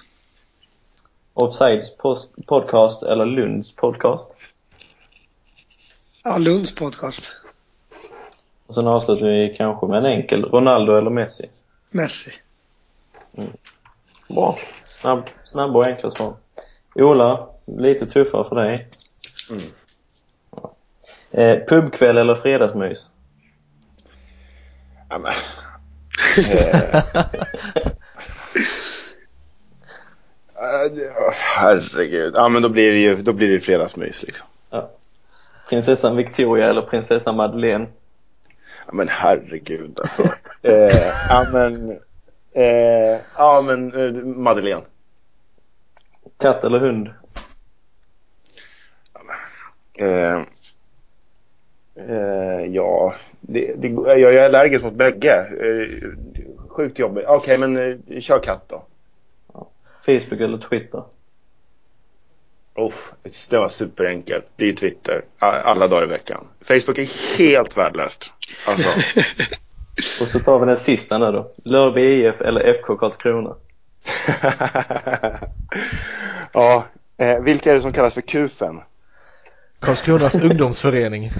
Offsides podcast eller Lunds podcast? Ja, Lunds podcast. Och sen avslutar vi kanske med en enkel. Ronaldo eller Messi? Messi. Bra. Snabb, snabba och enkla svar. Ola, lite tuffare för dig. Mm. Ja. Eh, pubkväll eller fredagsmys? Ja, men. Eh. Herregud. Ja, men då blir det ju då blir det fredagsmys liksom. Ja. Prinsessan Victoria eller prinsessan Madeleine? Ja, men herregud alltså. eh, ja men, eh, ja men eh, Madeleine. Katt eller hund? Eh, eh, ja, det, det, jag är allergisk mot bägge. Eh, sjukt jobbigt. Okej, men eh, kör katt då. Facebook eller Twitter? Uff, det var superenkelt. Det är Twitter. Alla dagar i veckan. Facebook är helt värdelöst. Alltså, Och så tar vi den sista nu då. Lörby IF eller FK Karlskrona? ja, eh, vilka är det som kallas för kufen? Karlskronas ungdomsförening.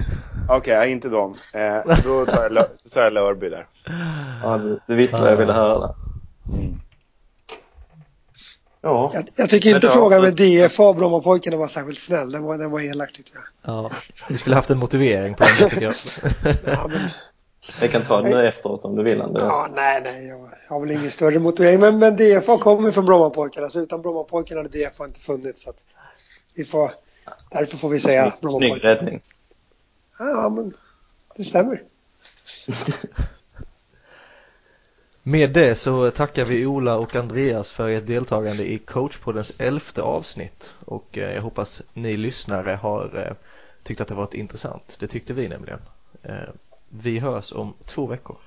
Okej, ja, inte dem. Eh, då tar jag, tar jag Lörby där. Ja, du, du visste vad jag ville höra där. Ja, Jag, jag tycker inte då- frågan med DFA Brommapojkarna var särskilt snäll. Den var, den var elak tyckte jag. Ja, vi skulle haft en motivering på den tycker jag. Ja, men, vi kan ta det nu efteråt om du vill Andreas. ja, nej, nej. Jag har väl ingen större motivering. Men, men DFA kommer från Brommapojkarna. Så utan Brommapojkarna hade DFA inte funnits. Så att vi får, därför får vi säga Snygg, snygg Brommapojkarna. räddning. Ja, men det stämmer. Med det så tackar vi Ola och Andreas för ert deltagande i coachpoddens elfte avsnitt och eh, jag hoppas ni lyssnare har eh, tyckt att det varit intressant. Det tyckte vi nämligen. Vi hörs om två veckor.